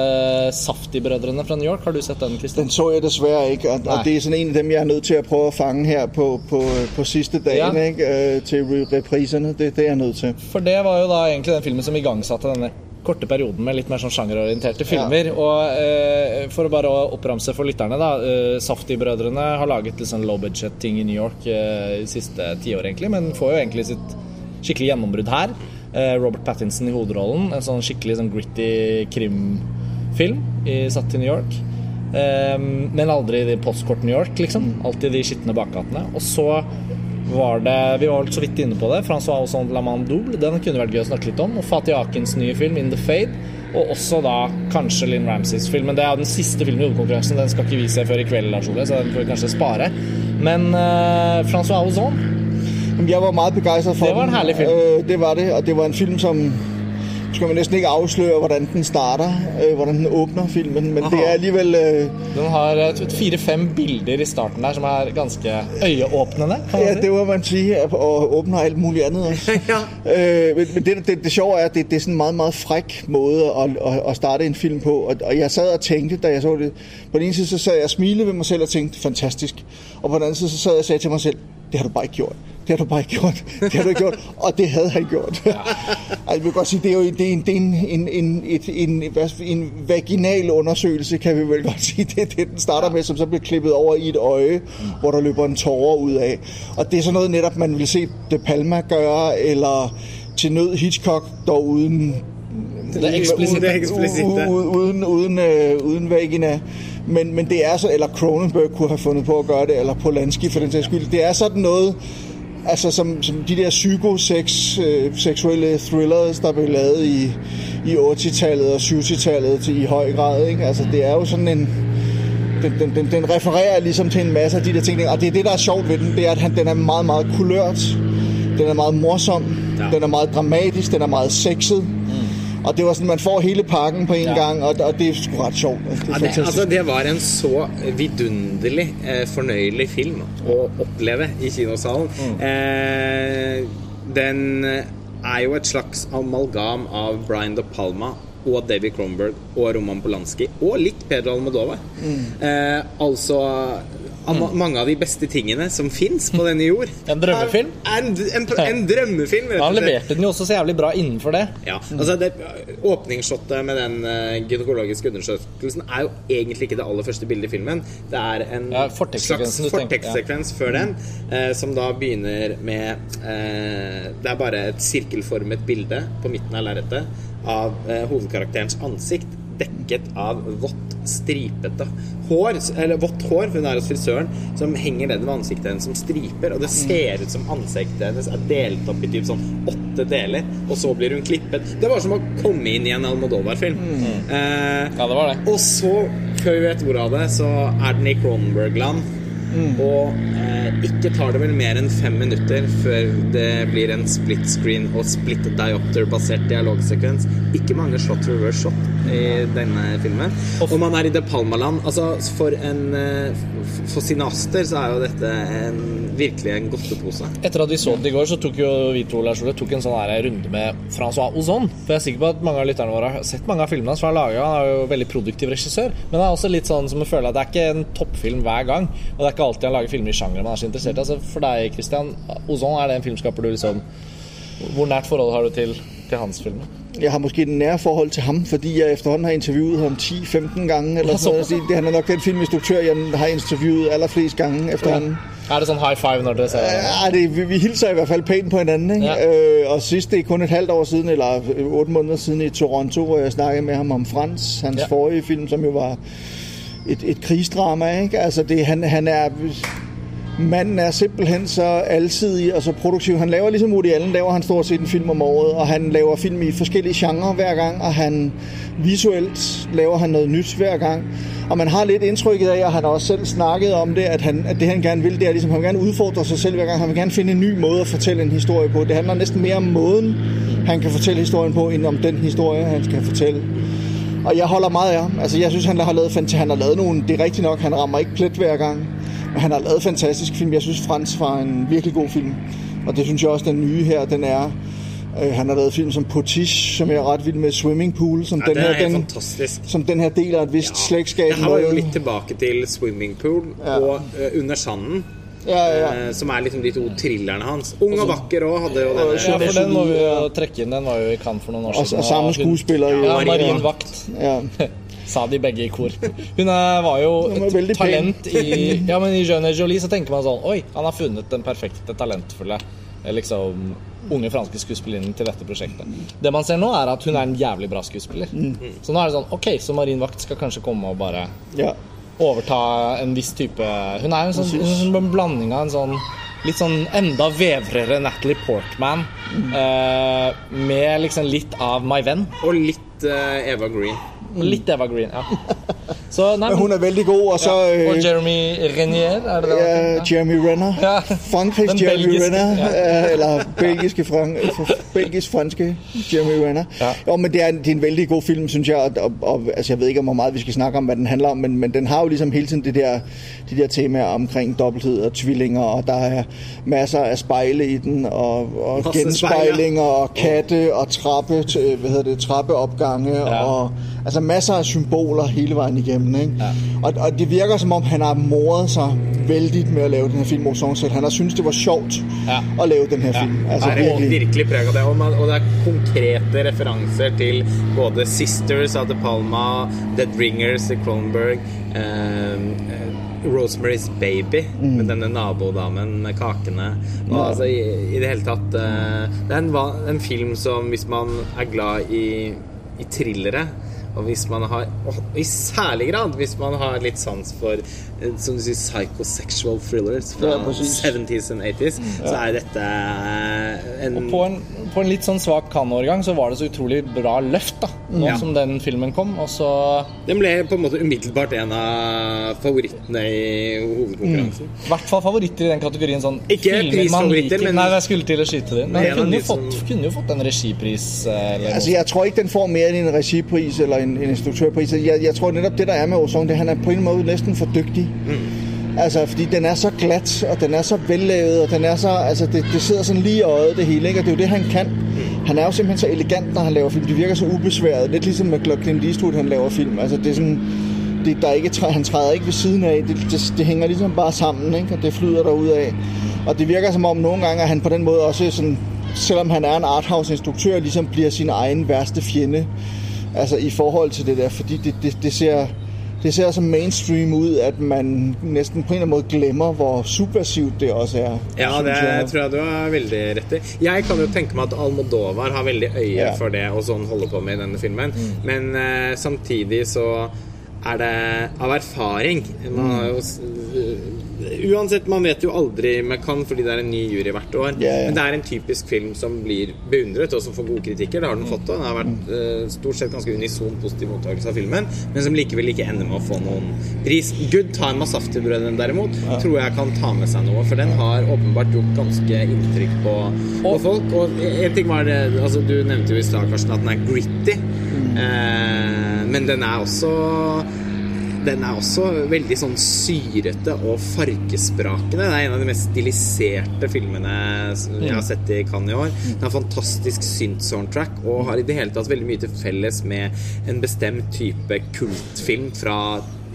Safti-brødrene fra New York. Har du sett den, Christian? Den så jeg desværre ikke, og, og det er sådan en av dem, jeg er nødt til å prøve å fange her på, på, på siste dagen, Ja. ikke? Øh, til reprisene. Det, det er jeg nødt til. For det var jo da egentlig den filmen som igangsatte denne korte perioden med litt mer sånn sjangerorienterte filmer. Og eh, for å bare oppramse for lytterne, da. Eh, Safti-brødrene har laget litt sånn low budget-ting i New York eh, siste tiår, egentlig, men får jo egentlig sitt skikkelig gjennombrudd her. Eh, Robert Pattinson i hovedrollen. En sånn skikkelig sånn gritty krimfilm satt i New York. Eh, men aldri i postkort New York, liksom. Alltid de skitne bakgatene. Og så var det Vi var vel så vidt inne på det. Francois Ausson La Man Den kunne vært gøy å snakke litt om. Og Fatih Akins nye film, In The Fade. Og også da kanskje Lynn Ramsays film. Men det er den siste filmen i hovedkonkurransen. Den skal ikke vi se før i kveld, Lars Ole, så den får vi kanskje spare. Men uh, Francois Ozon Jamen, Jeg var meget begejstret for den. Det var en herlig film. Øh, det var det, og det var en film, som skal man næsten ikke afsløre, hvordan den starter, øh, hvordan den åbner filmen, men Aha. det er alligevel... Øh, Den har fire-fem bilder i starten der som er ganske øyeåpnende. Ja, det må man sige, og åbner alt muligt andet også. øh, men men det, det, det sjove er, at det, det er sådan en meget, meget fræk måde at, at, at starte en film på. Og, og jeg sad og tænkte, da jeg så det, på den ene side, så sad jeg og smilede ved mig selv og tænkte, fantastisk. Og på den anden side, så sad jeg og sagde til mig selv, det har du bare ikke gjort. Det har du bare ikke gjort. Det har du ikke gjort. Og det hadde han gjort. Ja. altså, vil godt sige, det er jo det er en, det er en, en, en, et, en, en vaginal undersøgelse, kan vi vel godt sige. Det er det, den starter med, som så bliver klippet over i et øje, hvor der løber en tårer ud af. Og det er sådan noget netop, man vil se De Palma gøre, eller til nød Hitchcock, dog uden Det er uden, uden, uden, øh, uden vagina. Men, men det er så, eller Cronenberg kunne have fundet på at gøre det, eller Polanski for den sags skyld. Det er sådan noget, altså som, som de der psykoseks, øh, seksuelle thrillers, der blev lavet i, i 80-tallet og 70-tallet til, i høj grad. Ikke? Altså det er jo sådan en, den, den, den, den refererer ligesom til en masse af de der ting, og det er det, der er sjovt ved den, det er, at han, den er meget, meget kulørt, den er meget morsom, Ja. ja. den er meget dramatisk, den er meget sexet, Og det var sådan, man får hele pakken på en Ja. gang, og, og det er sgu ret sjovt. Altså, det Ja, det, altså, det var en så vidunderlig eh, fornøyelig film å oppleve i kinosalen. Eh, den er jo et slags amalgam av Brian De Palma og David Cronenberg og Roman Polanski, og litt Pedro Almodovar. Eh, altså ama- mange av de beste tingene som fins på denne jord. En drømmefilm? Er, en, en, en drømmefilm, rett Han og slett. leverte den jo også så jævlig bra innenfor det. Ja, altså det Åpningsshotet med den eh, gynekologiske undersøkelsen er jo egentlig ikke det aller første bildet i filmen. Det er en Ja, slags fortekstsekvens ja. før den, eh, som da begynner med eh, Det er bare et sirkelformet bilde på midten av lerretet av hovedkarakterens ansikt dekket av vått, stripete hår, eller vått hår, for hun er hos frisøren, som henger ned ved ansiktet hennes som striper, og det ser ut som ansiktet hennes er delt opp i typ sånn åtte deler, og så blir hun klippet. Det var som å komme inn i en Almodovar-film. Eh, Ja, det var det. og så, før vi vet ordet av det, så er den i Cronenberg-land. Og eh, ikke tar det vel mer enn fem minutter før det blir en split screen og split diopter-basert dialogsekvens. Ikke mange shot reverse shot i denne filmen. Og man er i De Palma-land. Altså, for en eh, For cineaster så er jo dette en, virkelig en godtepose. Etter at vi så den i går, så tok jo vi to Lars Ole, tok en sånn her runde med Francois Ozon. For jeg er sikker på at mange av lytterne våre har sett mange av filmene hans. Han er jo veldig produktiv regissør. Men det er også litt sånn som å føle at det er ikke en toppfilm hver gang. Og det er ikke alltid han lager filmer i sjangere man er så interessert i. Altså, for deg, Christian, Ozon, er det en filmskaper du liksom Hvor nært forhold har du til, til hans filmer? Jeg har måske et nære forhold til ham, fordi jeg efterhånden har interviewet ham 10-15 gange. Eller Ja, sådan noget. Det, han er nok den filminstruktør, jeg har interviewet allerflest gange efterhånden. Er det sånn high five når det? Ja, det, vi, vi hilser i hvert fald pænt på hinanden. Ikke? Ja. Øh, og sidst, det er kun et halvt år siden, eller otte måneder siden i Toronto, hvor jeg snakkede med ham om Frans, hans Ja. ja. forrige film, som jo var et, et krigsdrama. Ikke? Altså det, han, han er... Manden er simpelthen så alsidig og så produktiv. Han laver ligesom Woody Allen, laver han stort set en film om året, og han laver film i forskellige genrer hver gang, og han visuelt laver han noget nyt hver gang. Og man har lidt indtrykket af, og han har også selv snakket om det, at, han, at det han gerne vil, det er ligesom, han vil gerne udfordre sig selv hver gang. Han vil gerne finde en ny måde at fortælle en historie på. Det handler næsten mere om måden, han kan fortælle historien på, end om den historie, han skal fortælle. Og jeg holder meget af ham. Altså, jeg synes, han har lavet, fantastisk. han har lavet nogle... Det er rigtigt nok, han rammer ikke plet hver gang. Men han har lavet fantastisk film. Jeg synes, Frans var en virkelig god film. Og det synes jeg også, den nye her, den er... Øh, han har lavet film som Potiche, som jeg er ret vild med, Swimming Pool, som, Ja, den, er her, den, fantastisk. som den her del af et vist ja. slægtskab Det har jo litt tilbake til Swimming Pool Ja. og eh, Under sanden. Ja, ja. eh, som er liksom de to thrillerne hans. Ung og vakker òg hadde jo denne. Ja, for den må vi jo trekke inn. Den var jo i Cannes for noen år siden. og samme skuespiller. Ja, Marin Vakt. Ja. Sa de begge i kor. Hun er, var jo var et talent i Ja, men i Jeune Jolie så tenker man sånn Oi, han har funnet den perfekte, talentfulle eh, liksom unge franske skuespillerinnen til dette prosjektet. Det man ser nå, er at hun er en jævlig bra skuespiller. Mm. Så nå er det sånn Ok, så Marin Vakt skal kanskje komme og bare ja. Overta en viss type Hun er en sånn, en sånn blanding av en sånn litt sånn enda vevrere Natalie Portman eh, med liksom litt av My Venn. Og litt uh, Eva Green. Litt evergreen, Green, ja. Så, nei, Men hun er veldig god, og så... ja. Og øh, Jeremy Renier, er det det? Ja, heter? Jeremy Renner. Ja. Frankrigs Jeremy belgiske, Renner. ja. øh, Eller belgiske, frank, belgisk-franske Jeremy Renner. Ja. Jo, men det er, det er en veldig god film, synes jeg. Og, og, og, altså, jeg vet ikke, hvor meget vi skal snakke om, hva den handler om, men, men den har jo liksom hele tiden det der, de der temaer omkring dobbelthed og tvillinger, og der er masser af spejle i den, og, og gjenspeilinger genspejlinger, og katte, og trappe, Hva hvad hedder det, trappeopgange, Ja. og altså masser af symboler hele vejen igennem. Ikke? Ja. Og, og det virker som om, han har moret sig vældigt med at lave den her film, mod selv. Han har syntes, det var sjovt Ja. at lave den her Ja. film. Altså Det er virkelig. virkelig av det. Og, man, og det er konkrete referanser til både Sisters av De Palma, Dead Ringers i Kronberg, eh, eh, Rosemary's Baby med denne nabodamen med kakene. Og altså, i, I det hele tatt uh, Det er en, en film som hvis man er glad i, i thrillere Og hvis man har og I særlig grad hvis man har litt sans for eh, som du sier, psychosexual thrillers fra Ja, 70s and 80s, så er dette eh, en Og på en, på en litt sånn svak Cannes-årgang så var det så utrolig bra løft, da. Nå Ja. som den filmen kom. Og så Den ble på en måte umiddelbart en av favorittene i hovedkonkurransen. I hvert fall favoritter i den kategorien. sånn Ikke prisfavoritter, men- Nei, jeg skulle til å skyte det. Men den kunne, de jo fått, som- kunne jo fått en regipris. eh, Eller Altså, jeg tror ikke, den får mer enn en regipris eller en, en instruktørpris. Jeg, jeg tror netop det, der er med Orson, det er, han er på en måde næsten for dygtig. Mm. Altså, fordi den er så glat, og den er så vellavet, og den er så, altså, det, det sidder sådan lige i øjet, det hele, ikke? Og det er jo det, han kan. Han er jo simpelthen så elegant, når han laver film. Det virker så ubesværet. Lidt ligesom med Clint Eastwood, han laver film. Altså, det er sådan, det, der er ikke, han træder ikke ved siden af. Det, det, det hænger ligesom bare sammen, ikke? og det flyder derud af. Og det virker som om nogle gange, at han på den måde også sådan, selvom han er en arthouse-instruktør, ligesom bliver sin egen værste fjende. Altså i forhold til det der, fordi det, det, det ser... Det ser så mainstream ud, at man næsten på en eller anden måde glemmer, hvor subversivt det også er. Ja, det jeg. tror jeg du har veldig rett i. Jeg kan jo tenke meg at Almodovar har veldig øye Ja. for det og sånn holder på med i denne filmen. Men uh, samtidig så er det av erfaring man har jo, Uansett, man vet jo aldri med Cannes fordi det er en ny jury hvert år. Yeah, yeah. Men det er en typisk film som blir beundret, og som får gode kritikker. Det har den fått. og Den har vært uh, stort sett ganske unison positiv mottakelse av filmen, men som likevel ikke ender med å få noen pris. Good Time av Safti-brødrene derimot tror jeg kan ta med seg noe, for den har åpenbart gjort ganske inntrykk på, på folk. Og en ting var det, altså Du nevnte jo i stad, Karsten, at den er gritty, eh, men den er også den er også veldig sånn syrete og fargesprakende. Det er en av de mest stiliserte filmene som jeg har sett i Cannes i år. Den har fantastisk synth-soundtrack og har i det hele tatt veldig mye til felles med en bestemt type kultfilm fra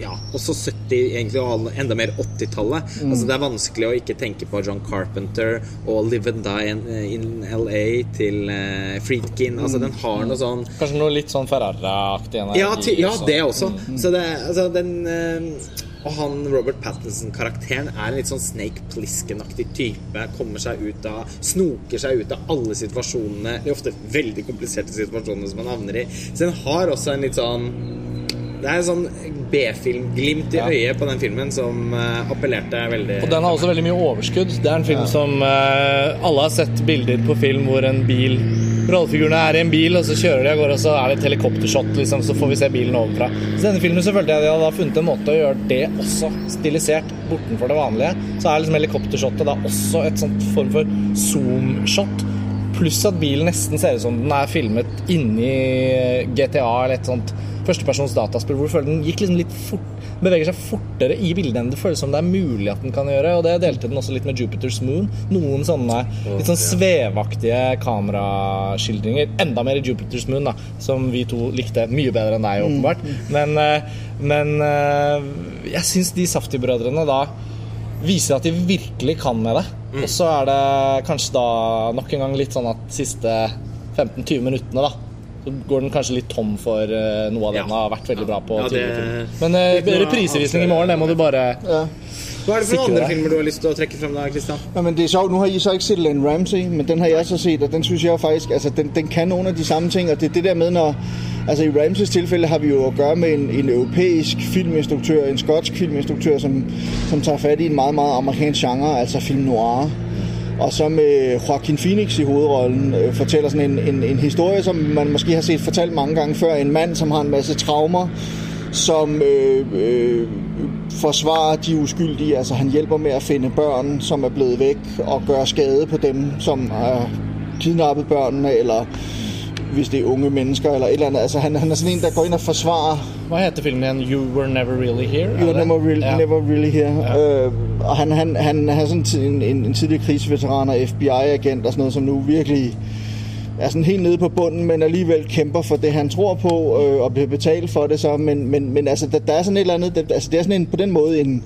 ja, også 70, egentlig, og enda mer 80-tallet. Altså, det er vanskelig å ikke tenke på John Carpenter og Live and Die in, in LA til uh, Friedkin. Altså, den har noe sånn Kanskje noe litt sånn Ferrara-aktig energi. ja, ja det også. Så det, altså, den uh, Og han Robert Pattinson-karakteren er en litt sånn Snake Plisken-aktig type. Kommer seg ut av Snoker seg ut av alle situasjonene, de ofte veldig kompliserte situasjonene som han havner i. Så den har også en litt sånn det er en sånn B-film-glimt i øyet på den filmen som eh, appellerte veldig Og den har også veldig mye overskudd. Det er en film som eh, Alle har sett bilder på film hvor en bil Rollefigurene er i en bil, og så kjører de av gårde, og så er det et helikoptershot, liksom, så får vi se bilen ovenfra. Så denne filmen så følte jeg de hadde funnet en måte å gjøre det også stilisert bortenfor det vanlige. Så er liksom helikoptershotet da også et sånt form for zoom-shot. Pluss at bilen nesten ser ut som den er filmet inni GTA eller et sånt førstepersons dataspill, hvor den gikk liksom litt fort, beveger seg fortere i bildet enn det føles som det er mulig at den kan gjøre. Og det delte den også litt med Jupiter's Moon. Noen sånne litt sånn svevaktige kameraskildringer. Enda mer i Jupiter's Moon, da, som vi to likte mye bedre enn deg, åpenbart. Men, eh, men eh, jeg syns de Safti-brødrene da viser at de virkelig kan med det. Og så er det kanskje da nok en gang litt sånn at siste 15-20 minuttene, da så går den kanskje litt tom for uh, noe av det Ja. den har vært veldig bra på. Ja, det-. Men uh, reprisevisning i morgen, det må du bare Ja. Hva er det for noen andre filmer du har lyst til å trekke frem da, Christian? Ja, men det er sjovt. Nå har I så ikke sett Len Ramsey, men den har jeg så sett, og den synes jeg faktisk, altså den, den kan noen av de samme ting, og det er det der med, når, altså i Ramseys tilfelle har vi jo å gøre med en, en europæisk filminstruktør, en skotsk filminstruktør, som, som tar fat i en meget, meget amerikansk genre, altså film noir. Og så med Joaquin Phoenix i hovedrollen øh, fortæller sådan en, en, en historie, som man måske har set fortalt mange gange før. En mand, som har en masse traumer, som øh, øh, forsvarer de uskyldige. Altså han hjælper med at finde børn, som er blevet væk, og gøre skade på dem, som har kidnappet børnene, eller hvis det er unge mennesker, eller et eller andet. Altså han, han er sådan en, der går inn og forsvarer Hva heter filmen igjen? You Were Never Really Here? er You det? never really, Ja. never really here. Øh, og han, han, han er en, en, en tidligere krigsveteran og FBI-agent og sådan noget, som nu virkelig er sådan helt nede på bunden, men alligevel kæmper for det, han tror på, øh, og bliver betalt for det så. Men, men, men altså, der, der er sådan et eller andet, der, altså, det er sådan en, på den måde en,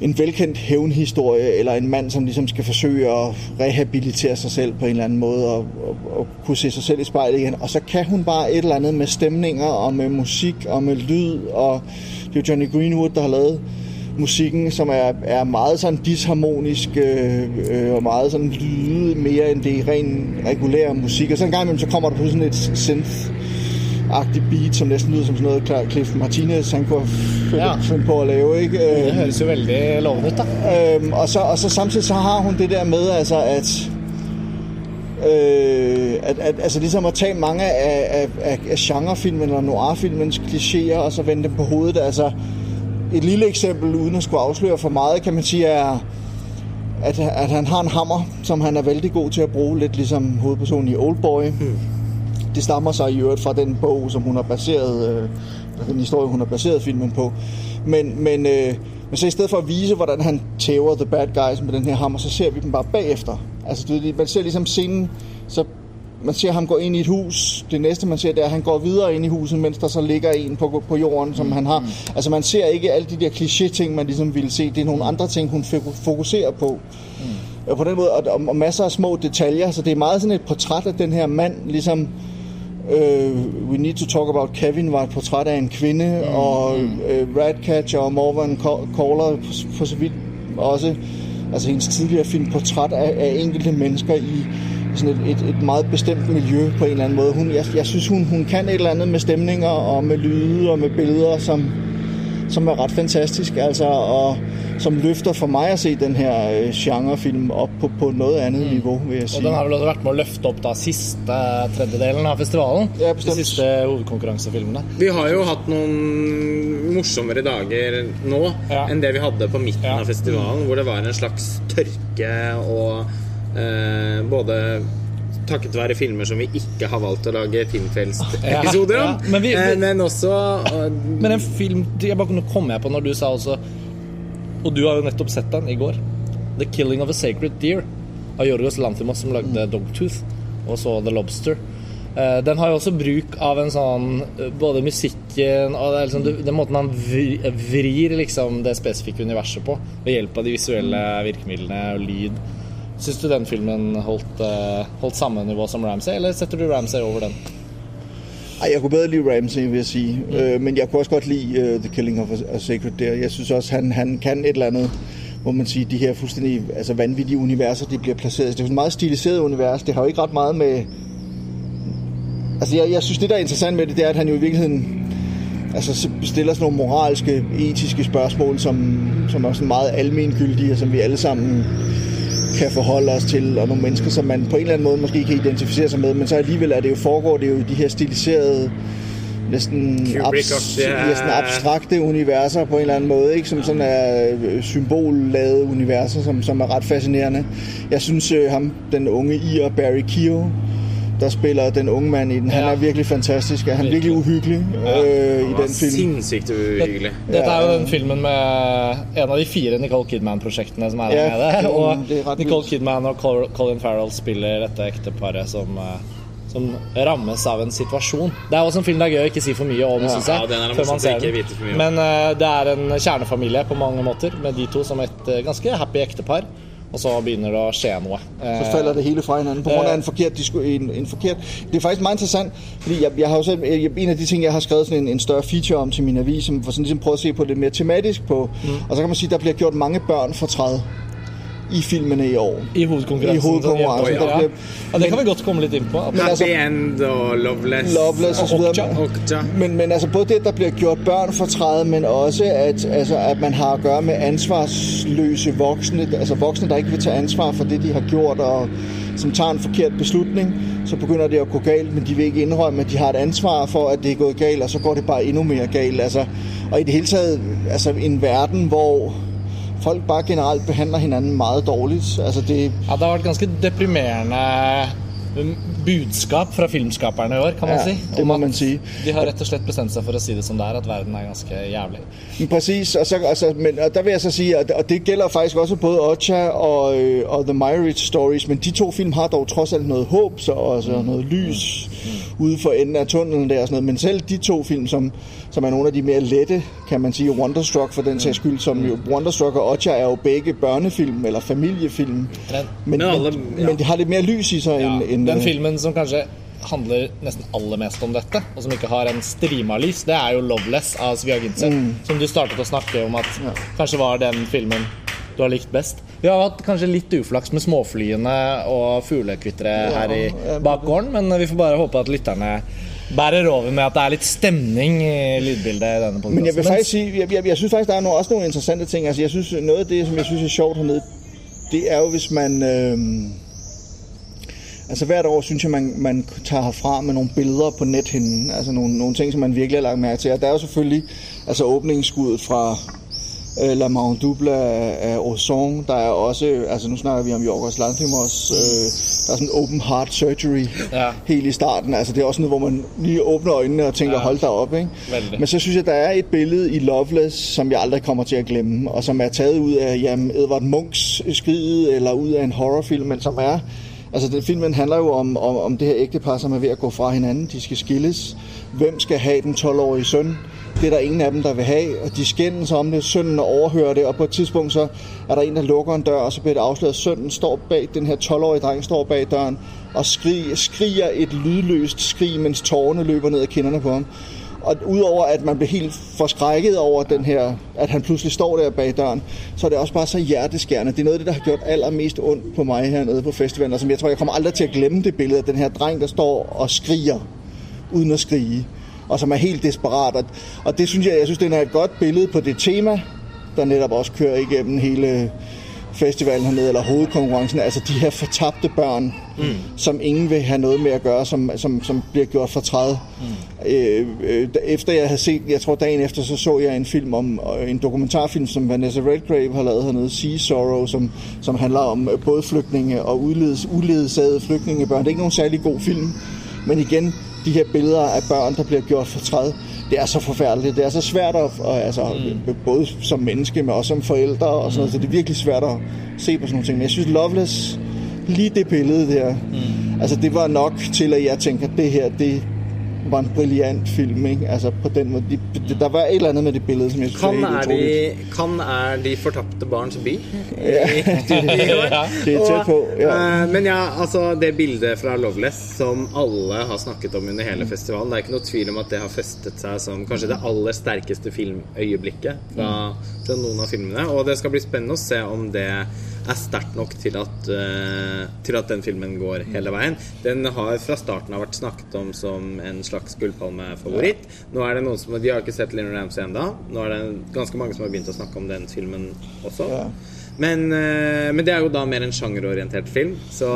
en velkendt hævnhistorie, eller en mand, som ligesom skal forsøge at rehabilitere sig selv på en eller anden måde, og, og, og kunne se sig selv i spejlet igen. Og så kan hun bare et eller andet med stemninger, og med musik, og med lyd, og det er jo Johnny Greenwood, der har lavet musikken, som er, er meget sådan disharmonisk, øh, øh, og meget sådan lyde mere end det ren regulære musik. Og så en gang imellem, kommer på sådan et synth agtig beat, som næsten lyder som sådan noget Cliff Martinez, han kunne finde, Ja. finde på at lave, ikke? Det høres jo veldig lovende ut, da. Øhm, og, så, og så samtidig så har hun det der med, altså at, øh, at, at altså ligesom at tage mange af, af, af, af genrefilmen eller noirfilmens klichéer og så vende dem på hovedet. Altså et lille eksempel, uden at skulle afsløre for meget, kan man sige, er, at, at han har en hammer, som han er vældig god til at bruge, lidt ligesom hovedpersonen i Oldboy. Hmm. Det stammer sig i øvrigt fra den bog, som hun har baseret, øh, den historie, hun har baseret filmen på. Men, men, øh, men så i stedet for at vise, hvordan han tæver the bad guys med den her hammer, så ser vi dem bare bagefter. Altså, man ser ligesom scenen, så man ser ham gå ind i et hus. Det næste, man ser, det er, at han går videre ind i huset, mens der så ligger en på, på jorden, som han har. Altså, man ser ikke alle de der kliché-ting, man ligesom ville se. Det er nogle andre ting, hun fokuserer på. Mm. På den måde, og, og masser af små detaljer. Så det er meget sådan et portræt af den her mand, ligesom øh, We Need to Talk About Kevin var et portræt af en kvinde, mm. og øh, Ratcatcher og Morvan Caller på, på så vidt også, altså hendes tidligere film, portræt af, af enkelte mennesker i sådan et, et, et meget bestemt miljø på en eller anden måde. Hun, jeg, jeg synes, hun, hun kan et eller andet med stemninger og med lyde og med billeder, som, som er ret fantastisk, altså, og som løfter for meg å se den her sjangerfilm opp på, på noe annet mm. nivå. vil jeg Og den har vel også vært med å løfte opp da siste tredjedelen av festivalen. Ja, de siste hovedkonkurransefilmene. Vi har jo hatt noen morsommere dager nå Ja. enn det vi hadde på midten Ja. av festivalen, hvor det var en slags tørke og eh, både takket være filmer som vi ikke har valgt å lage filmkveldsepisoder Ja, om, ja. Men vi- vi- eh, men også uh, Men en film jeg bare, Nå kom jeg på når du sa også Og du har jo nettopp sett den i går. 'The Killing of a Sacred Deer' av Jorgos Lanthimos, som lagde 'Dogtooth', og så 'The Lobster'. Eh, Den har jo også bruk av en sånn eh, Både musikken og det liksom, den måten han vrir liksom det spesifikke universet på, ved hjelp av de visuelle virkemidlene og lyd. Syns du den filmen holdt, eh, holdt samme nivå som Ramsay, eller setter du Ramsay over den? Ej, jeg kunne bedre lide Ramsey, vil jeg sige. Mm. Øh, men jeg kunne også godt lide uh, The Killing of a, a Sacred Deer. Jeg synes også, han, han kan et eller andet, hvor man siger, de her fuldstændig altså vanvittige universer, de bliver placeret. Det er et meget stiliseret univers. Det har jo ikke ret meget med... Altså, jeg, jeg synes, det der er interessant med det, det er, at han jo i virkeligheden altså, stiller sådan nogle moralske, etiske spørgsmål, som, som er sådan meget almengyldige, og som vi alle sammen kan forholde os til, og nogle mennesker, som man på en eller anden måde måske kan identificere sig med, men så alligevel er det jo foregår det jo i de her stiliserede næsten, abs- næsten abstrakte universer på en eller anden måde, ikke? som sådan er øh, symbolladede universer, som, som er ret fascinerende. Jeg synes, øh, ham, den unge Ier Barry Keogh, der spiller den unge mand i den, han Ja. er virkelig fantastisk. Han er virkelig uhyggelig øh, i han var den film. sinnssykt uhyggelig. Dette er jo den filmen med en av de fire Nicole Kidman-prosjektene som er Ja, med det. Og det er Nicole. Kidman og Colin Farrell spiller dette ekteparet som, eh, som rammes av en situasjon. Det er også en film det er gøy å ikke si for mye om, Ja. synes jeg. Ja, den det før man ser den. Men uh, det er en kjernefamilie på mange måter, med de to som et uh, ganske happy ektepar. Og så begynner det å skje noe. Eh, så faller det hele fra grund af en forkert, en, en forkert... Det er faktisk meget interessant, fordi jeg, jeg har jo selv, jeg, en av de ting, jeg har skrevet en, en større feature om til min avis, som for sådan å prøve at se på det mer tematisk på, mm. og så kan man si at der blir gjort mange børn fortræd i filmene i år. I hovedkonkurransen. I hovedkonkurransen, Ja. det, Ja, det kan vi godt komme litt inn på. Happy altså- End og Loveless. Loveless og og. Okja. Okja. Men, men altså både det, der blir gjort børn fortræd, men også at, altså, at man har å gjøre med ansvarsløse voksne, altså voksne, der ikke vil ta ansvar for det, de har gjort, og som tar en forkert beslutning, så begynder det å gå galt, men de vil ikke innrømme at de har et ansvar for, at det er gået galt, og så går det bare endnu mer galt. Altså, og i det hele taget, altså en verden, hvor folk bare generelt behandler hinanden meget dårligt. Altså det, Ja, det har vært ganske deprimerende um, budskap fra filmskaperne i år, kan man Ja, si. det må man si. De har rett og slett bestemt seg for å si det som det er, at verden er ganske jævlig. Præcis, og, så, altså, men, og der vil jeg så si, at, og det gælder faktisk også både Ocha og, øh, og The Meyerowitz Stories, men de to film har dog trods alt noe håp, så også mm. noget lys mm. ude for enden av tunnelen der og sånt. Men selv de to film, som, som er nogle af de mere lette, kan man sige, Wonderstruck for den sags skyld, som jo, Wonderstruck og Otja er jo begge børnefilm eller familiefilm, men, Men alle- ja. men de har lidt mere lys i sig ja, end, end den filmen som kanskje handler nesten aller mest om dette, og som ikke har en strima lys, det er jo 'Loveless' av Svea Gintze, Mm. som du startet å snakke om at kanskje var den filmen du har likt best. Vi har hatt kanskje litt uflaks med småflyene og fuglekvitre her i bakgården, men vi får bare håpe at lytterne bærer over med at det er litt stemning i lydbildet i denne podkasten. Men jeg vil faktisk si, jeg, jeg, jeg synes faktisk, der er noe, også noen interessante ting. Altså, jeg synes, noget av det, som jeg synes er sjovt hernede, det er jo, hvis man... Øh, altså hvert år synes jeg, man, man tager herfra med noen billeder på nethinden. Altså nogle, nogle ting, som man virkelig har lagt mærke til. Og der er jo selvfølgelig altså åbningsskuddet fra øh, La Mount Double af, af Ozon. Der er også, altså nu snakker vi om Jorgos Lanthimos, øh, der er sådan en open heart surgery Ja. helt i starten. Altså det er også noget, hvor man lige åbner øjnene og tænker, Ja. ja. hold da op. Ikke? Men så synes jeg, der er et billede i Loveless, som jeg aldrig kommer til at glemme, og som er taget ud af jamen, Edvard Munchs skridt eller ud af en horrorfilm, men som er... Altså, den filmen handler jo om, om, om det her ægtepar, som er ved at gå fra hinanden. De skal skilles. Hvem skal have den 12-årige søn? Det er der ingen af dem, der vil have, og de skændes om det. Sønnen overhører det, og på et tidspunkt så er der en, der lukker en dør, og så bliver det afsløret, sønnen står bag, den her 12-årige dreng står bag døren, og skriger, skriger et lydløst skrig, mens tårerne løber ned ad kinderne på ham. Og udover at man bliver helt forskrækket over den her, at han pludselig står der bag døren, så er det også bare så hjerteskærende. Det er noget af det, der har gjort allermest ondt på mig hernede på festivalen, og som jeg tror, jeg kommer aldrig til at glemme det billede af den her dreng, der står og skriger, uden at skrige, og som er helt desperat. Og, og det synes jeg, jeg synes, det er et godt billede på det tema, der netop også kører igennem hele festivalen hernede, eller hovedkonkurrencen, altså de her fortabte børn, mm. som ingen vil have noget med at gøre, som, som, som bliver gjort fortræd. Mm. Øh, øh, efter jeg havde set, jeg tror dagen efter, så så jeg en film om, en dokumentarfilm, som Vanessa Redgrave har lavet hernede, Sea Sorrow, som, som handler om øh, både flygtninge og uledes, uledsagede flygtningebørn. Det er ikke nogen særlig god film, men igen, de her billeder af børn, der bliver gjort for træd, det er så forfærdeligt. Det er så svært at, og, altså, mm. både som menneske, men også som forældre og sådan noget, så det er virkelig svært at se på sådan nogle ting. Men jeg synes, Loveless, lige det billede der, mm. altså det var nok til, at jeg tænker, at det her, det var en brilliant film, ikke? Altså på den måde, de, de, der var et eller andet med det billede, som jeg synes Kan er, helt utroligt. de, kan er de fortapte barns by? Ja, det, er tæt på. Ja. Eh, Men ja, altså det bildet fra Loveless som alle har snakket om under hele festivalen, det er ikke noe tvil om at det har festet seg som kanskje det aller sterkeste filmøyeblikket fra, fra noen av filmene. Og det skal bli spennende å se om det er sterkt nok til at, uh, til at den filmen går hele veien. Den har fra starten av vært snakket om som en slags gullpalmefavoritt. Nå er det noen som, De har ikke sett Lynn Ramsay ennå. Nå er det ganske mange som har begynt å snakke om den filmen også. Ja. Men, uh, men det er jo da mer en sjangerorientert film, så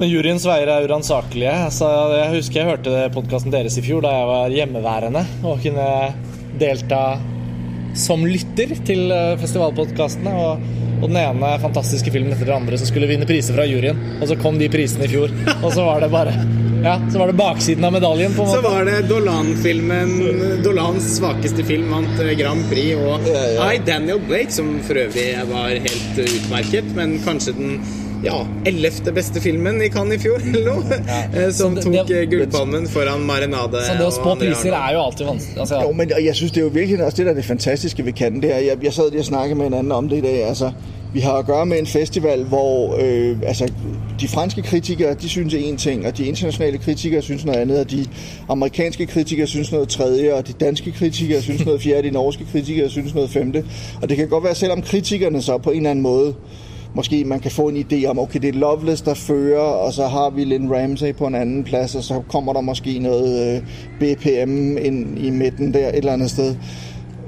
Men juryens veier er uransakelige. Så jeg husker jeg hørte podkasten deres i fjor da jeg var hjemmeværende og kunne delta som lytter til eh, festivalpodkastene. Og, og den ene fantastiske filmen etter den andre som skulle vinne priser fra juryen. Og så kom de prisene i fjor, og så var det bare Ja, så var det baksiden av medaljen. på en måte. Så var det Dolan-filmen Dolans svakeste film vant eh, Grand Prix, og Ja, ja. I, Daniel Blake, som for øvrig var helt eh, utmerket, men kanskje den ja, ellevte beste filmen i Cannes i fjor, eller noe, ja. som det- tok eh, gullpalmen foran Marinade. Så det å og spå priser er jo alltid vanskelig. Altså, Jo, men jeg synes, det er jo virkelig også det, der er det fantastiske ved Cannes. Det er, jeg, jeg sad lige og snakket med en annen om det i dag. Altså, vi har at gøre med en festival, hvor øh, altså, de franske kritikere, de synes en ting, og de internationale kritikere synes noget andet, og de amerikanske kritikere synes noget tredje, og de danske kritikere synes noget fjerde, de norske kritikere synes noget femte. Og det kan godt være, selvom kritikerne så på en eller anden måde måske man kan få en idé om, okay, det er Loveless, der fører, og så har vi Lynn Ramsey på en anden plads, og så kommer der måske noget øh, BPM ind i midten der et eller andet sted.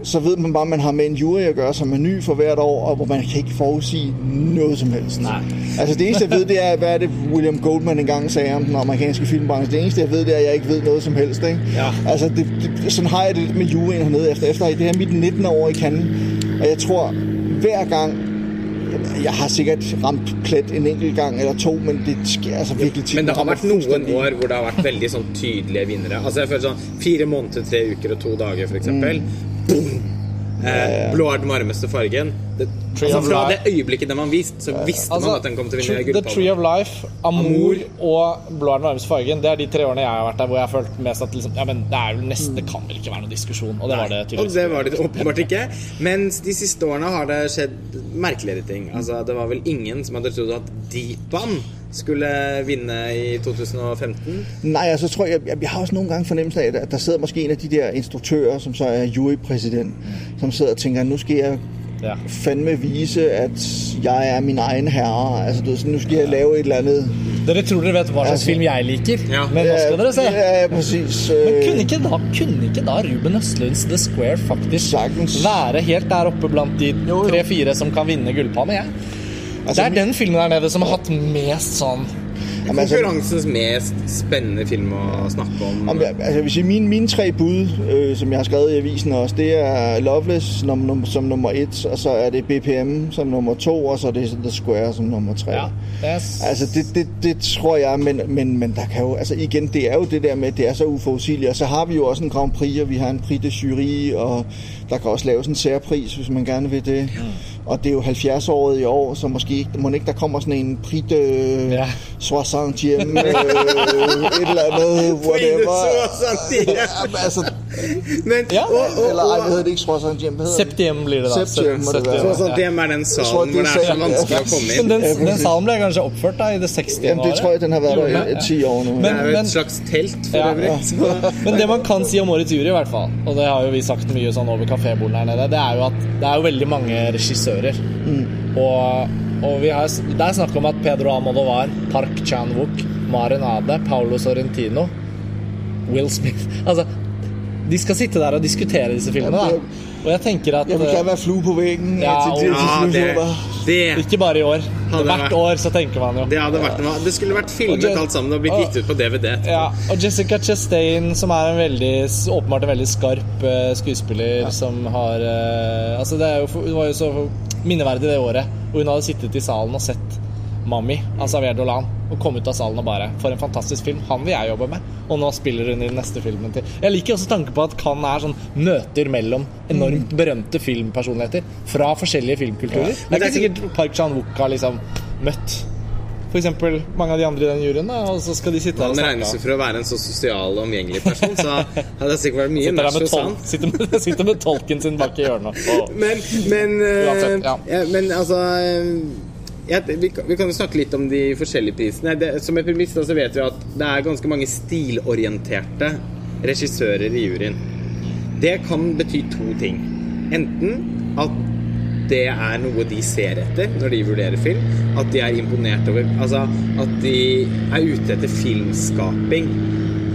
Så ved man bare, at man har med en jury at gøre, som er ny for hvert år, og hvor man kan ikke forudsige noget som helst. Nej. Altså det eneste, jeg ved, det er, hvad er det William Goldman engang sagde om den amerikanske filmbranche. Det eneste, jeg ved, det er, at jeg ikke ved noget som helst. Ikke? Ja. Altså det, det, sådan har jeg det lidt med juryen hernede efter. Efter det her er mit 19. år i Cannes, og jeg tror, hver gang jeg har sikkert ramt plet en enkelt gang eller to, men det sker altså virkelig tit. Men det har vært noen år hvor det har vært veldig sånn tydelige vinnere. Altså jeg føler sånn Fire måneder, tre uker og to dager, for eksempel. Boom! Eh, blå er den varmeste fargen. Det, altså fra det øyeblikket den var vist, så visste man at den kom til å vinne gullpallen. The Tree of. Life, Amor, og Blå er den varmeste fargen. Det er de tre årene jeg har vært der hvor jeg har følt mest at liksom, ja, men det er jo nesten Det kan vel ikke være noen diskusjon. Og det var det Og det var det åpenbart ikke. Mens de siste årene har det skjedd merkeligere ting. Altså, det var vel ingen som hadde trodd at Deepan skulle vinne i 2015. Nej, altså tror jeg, jeg, jeg har også nogle gange fornemmelsen af, at der sidder måske en af de der instruktører, som så er jurypræsident, som sidder og tænker, nu skal jeg Ja. fandme vise, at jeg er min egen herre. Altså, du sådan, nu skal jeg lave et eller andet Dere tror dere vet hva slags Altså- film jeg liker, Ja. men nå skal dere se. Ja, ja, præcis. Men Øh, kunne ikke, da, kunne ikke da Ruben Østlunds The Square faktisk Sagtens. være helt der oppe blant de tre-fire som kan vinne gullpalme? Jeg. Altså, det er den filmen der nede som har hatt mest sånn ja, men, Konkurransens mest spennende film å snakke om. Om, altså, mine, mine tre bud, øh, som jeg har skrevet i avisen også, det er Loveless som, num, som nummer ett, og så er det BPM som nummer to, og så er det The Square som nummer tre. Ja. Altså, det, det, det tror jeg, men, men, men der kan jo, altså igen, det er jo det der med, at det er så uforudsigeligt, og så har vi jo også en Grand Prix, og vi har en Prix de Jury, og der kan også laves en særpris, hvis man gerne vil det. Og det er jo 70-året i år, så måske ikke, må ikke der kommer sådan en prit øh, Ja. 60 øh, et eller andet, whatever. Jamen, altså, Men Ja, og, og, eller ej, det hedder det ikke 60 hvad hedder det? Septiem blir det da. Septiem må det være. så, sånn, er den salen hvor det er så vanskelig å komme Men inn. den, den salen ble kanskje oppført da i det 60. Jamen, det tror jeg, den har været der i 10 år nu. Det er jo et slags telt for Ja, øvrig. ja. Men det man kan si om årets jury, i hvert fall, og det har jo vi sagt mye sånn over kafébordene her nede, det er jo at det er jo veldig mange regissører. Og, og vi har, det er snakk om at Pedro Almodovar, Park Chan-wook, Maren Ade, Paolo Sorrentino, Will Smith Altså, de skal sitte der og diskutere disse filmene, da. Og jeg tenker at Jeg vil eh, gerne være flue på veggen. Ja, og- ja, det. Det, Ikke bare i år. Hvert år så tenker man jo. det hadde vært Det skulle vært filmet Og alt sammen og blitt gitt ut på DVD. Ja, og Jessica Chastain, som er en veldig, åpenbart en veldig skarp skuespiller skuespiller, som har eh, Altså, det, er jo, det var jo så minneverdig det året hvor hun hadde sittet i salen og sett Mami av Xavier Dolan og komme ut av salen og bare For en fantastisk film. Han vil jeg jobbe med. Og nå spiller hun i den neste filmen til. Jeg liker også tanken på at Cannes er sånn møter mellom enormt berømte filmpersonligheter fra forskjellige filmkulturer. Det er ikke sikkert Park Chan-wook har liksom møtt for eksempel mange av de andre i den juryen, da, og så skal de sitte der og Han snakke. regnes jo for å være en så sosial og omgjengelig person, så hadde det sikkert vært mye mer han. sitter, med, sitter med tolken sin bak i hjørnet. Og, Men, men, eh, Uansett, ja. ja, men altså eh, ja, vi, kan, vi kan jo snakke litt om de forskjellige prisene. Det, som et premiss så vet vi at det er ganske mange stilorienterte regissører i juryen. Det kan bety to ting. Enten at det er noe de ser etter når de vurderer film. At de er imponert over Altså at de er ute etter filmskaping.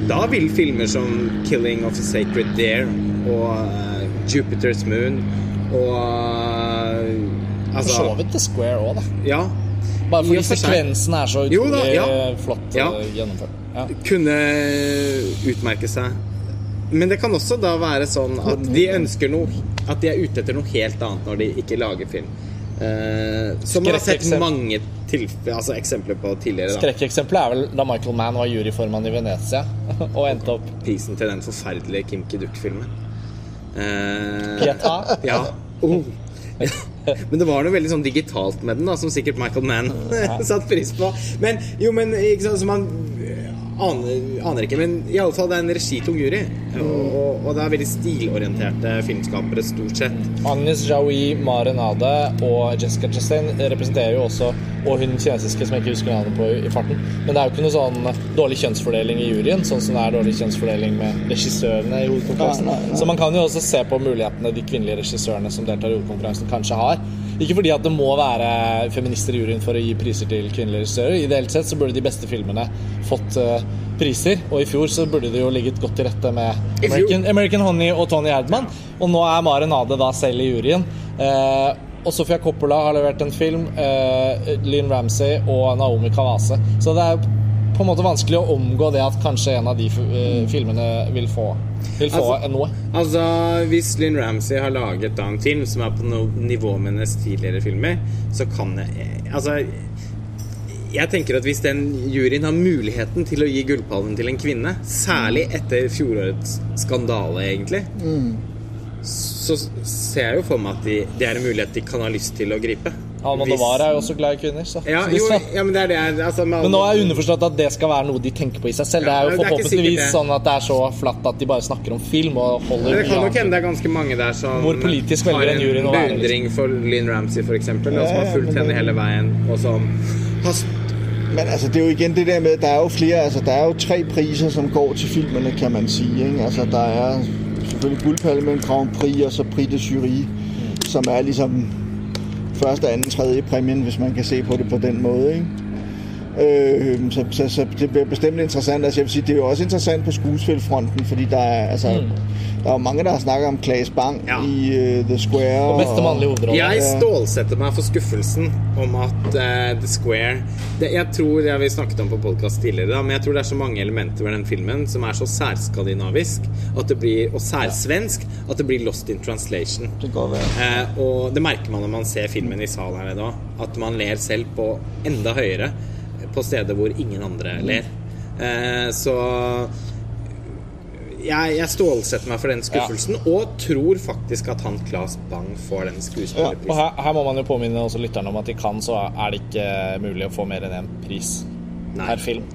Da vil filmer som 'Killing of a Sacred Deer' og eh, 'Jupiter's Moon' og For Altså så vidt The Square òg, da. Ja. Bare fordi for sekvensen er så Jo da, utrolig ja. flott Ja. eh, gjennomført. Ja. kunne utmerke seg. Men det kan også da være sånn at de ønsker noe At de er ute etter noe helt annet når de ikke lager film. Eh, som man har sett mange altså eksempler på tidligere. Skrekkeksempelet er vel da Michael Mann var juryformann i Venezia og endte opp Prisen til den forferdelige Kim Kiduk-filmen. Eh. Ja. Oh. Men det var noe veldig sånn digitalt med den, da som sikkert Michael Mann satte pris på. Men jo, men ikke sant, så man aner, aner ikke. Men i alle fall, det er en regitung jury. Og, og, og det er veldig stilorienterte filmskapere, stort sett. Agnes Jaoui, Maren Ade og Jessica Chastain representerer jo også Og hun kinesiske som jeg ikke husker navnet på i farten. Men det er jo ikke noe sånn dårlig kjønnsfordeling i juryen, sånn som det er dårlig kjønnsfordeling med regissørene i hovedkonkurransen. Så man kan jo også se på mulighetene de kvinnelige regissørene som deltar i hovedkonkurransen, kanskje har. Ikke fordi at det må være feminister i juryen for å gi priser til kvinnelige regissører. Ideelt sett så burde de beste filmene fått uh, priser, og i fjor så burde det jo ligget godt til rette med American, American Honey og Tony Erdman. Og nå er Maren Ade da selv i juryen. Uh, og Sofia Coppola har levert en film. Uh, Lynn Ramsey og Naomi Kawase. Så det er på en måte vanskelig å omgå det at kanskje en av de filmene vil få, vil få Altså- noe. Altså, Hvis Lynn Ramsey har laget da en film som er på no nivå med hennes tidligere filmer, så kan jeg Altså jeg tenker at Hvis den juryen har muligheten til å gi gullpallen til en kvinne, særlig etter fjorårets skandale, egentlig, så ser jeg jo for meg at de, det er en mulighet de kan ha lyst til å gripe. Almodovar er jo også glad i kvinner. Så. ja, jo, ja, men det er det altså, med Men nå er jeg underforstått at det skal være noe de tenker på i seg selv. Det Ja, er jo det er jo forhåpentligvis sånn at det er så flatt at de bare snakker om film og holder Men det kan nok hende det er ganske mange der som Hvor politisk velger har den juryen å være, liksom. beundring for Lynn Ramsey, for eksempel, og som har fulgt men henne hele veien, og som har Men altså, det er jo igen det der med, der er jo flere, altså der er jo tre priser, som går til filmene, kan man sige. Ikke? Altså, der er selvfølgelig Guldpalmen, Grand Prix, og så Prix de Jury, som er ligesom første, anden, tredje præmien, hvis man kan se på det på den måde. Ikke? Øh, så, så, så det bliver bestemt interessant. Altså jeg vil sige, det er jo også interessant på skuespilfronten, fordi der er, altså, mm. der er jo mange, der har snakket om Claes Bang Ja. i uh, The Square. Og beste mannlige hovedrolle. Jeg stålsetter meg for skuffelsen om at uh, The Square det, Jeg tror det har vi snakket om på podkast tidligere, da, men jeg tror det er så mange elementer ved den filmen som er så særskandinavisk at det blir, og særsvensk at det blir lost in translation. Det går vel. Eh, og det merker man når man ser filmen i salen her nede òg. At man ler selv på enda høyere på steder hvor ingen andre ler. Eh, så jeg, jeg stålsetter meg for den skuffelsen, og tror faktisk at han Claes Bang får den Og her, her må man jo påminne også lytterne om at i Cannes så er det ikke mulig å få mer enn én pris Nei. per film.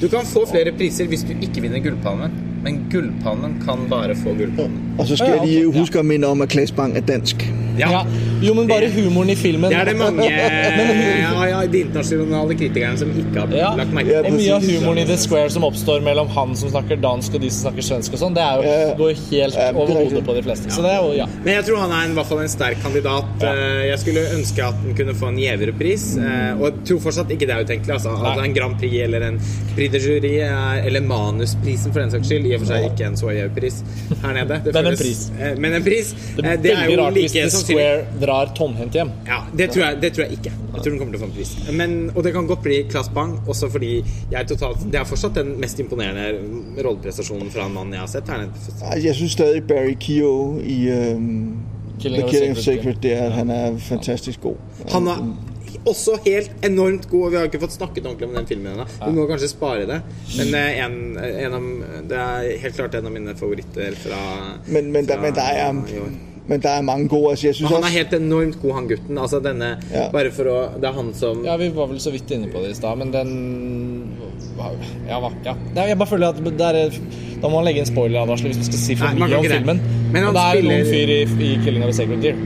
Du kan få flere priser hvis du ikke vinner Gullpalmen, men Gullpalmen kan bare få Gullpalmen. Og så skal de jeg huske å minne om, at Claes Bang er dansk. Ja. Jo, men bare humoren i filmen Det er det mange ja, ja, de internasjonale kritikerne som ikke har Ja. lagt merke til Og mye av humoren i The Square som oppstår mellom han som snakker dansk og de som snakker svensk og sånn, det er jo, går jo helt er over hodet på de fleste. Så det er jo, ja. Men jeg tror han er en, i hvert fall en sterk kandidat. Ja. Eh, Jeg skulle ønske at han kunne få en gjevere pris. eh, Og jeg tror fortsatt ikke det er utenkelig. Altså. Altså en Grand Prix eller en Prix de Jury er, eller Manusprisen for den saks skyld. I og for seg ikke en så gjev pris her nede. Det Men en føles- pris. eh, Men en pris. Det Det er jo like. Square drar tomhendt hjem. Ja, det tror, jeg, det tror jeg ikke. Jeg tror den kommer til å få en pris. Men, og det kan godt bli Claes Bang, også fordi jeg er totalt Det er fortsatt den mest imponerende rolleprestasjonen fra en mann jeg har sett her Jeg synes stadig Barry Keogh i um, Killing The Killing of Sacred Sacred, det er, han er fantastisk god. Han er også helt enormt god. Vi har ikke fått snakket ordentlig om den filmen ennå. Vi må kanskje spare det. Men en, en av, det er helt klart en av mine favoritter fra Men, men, fra men, der er. Men der er mange gode. Altså, jeg synes han er helt enormt god, han gutten. Altså denne Ja. Bare for å Det er han som Ja, vi var vel så vidt inne på det i stad, men den Ja, hva- ja. Jeg bare føler at det er Da må man legge en spoiler-advarsel hvis man skal si for Nei, mye om filmen. Men han det er spiller- noen fyr i, i 'Killing of a Sacred Deer'.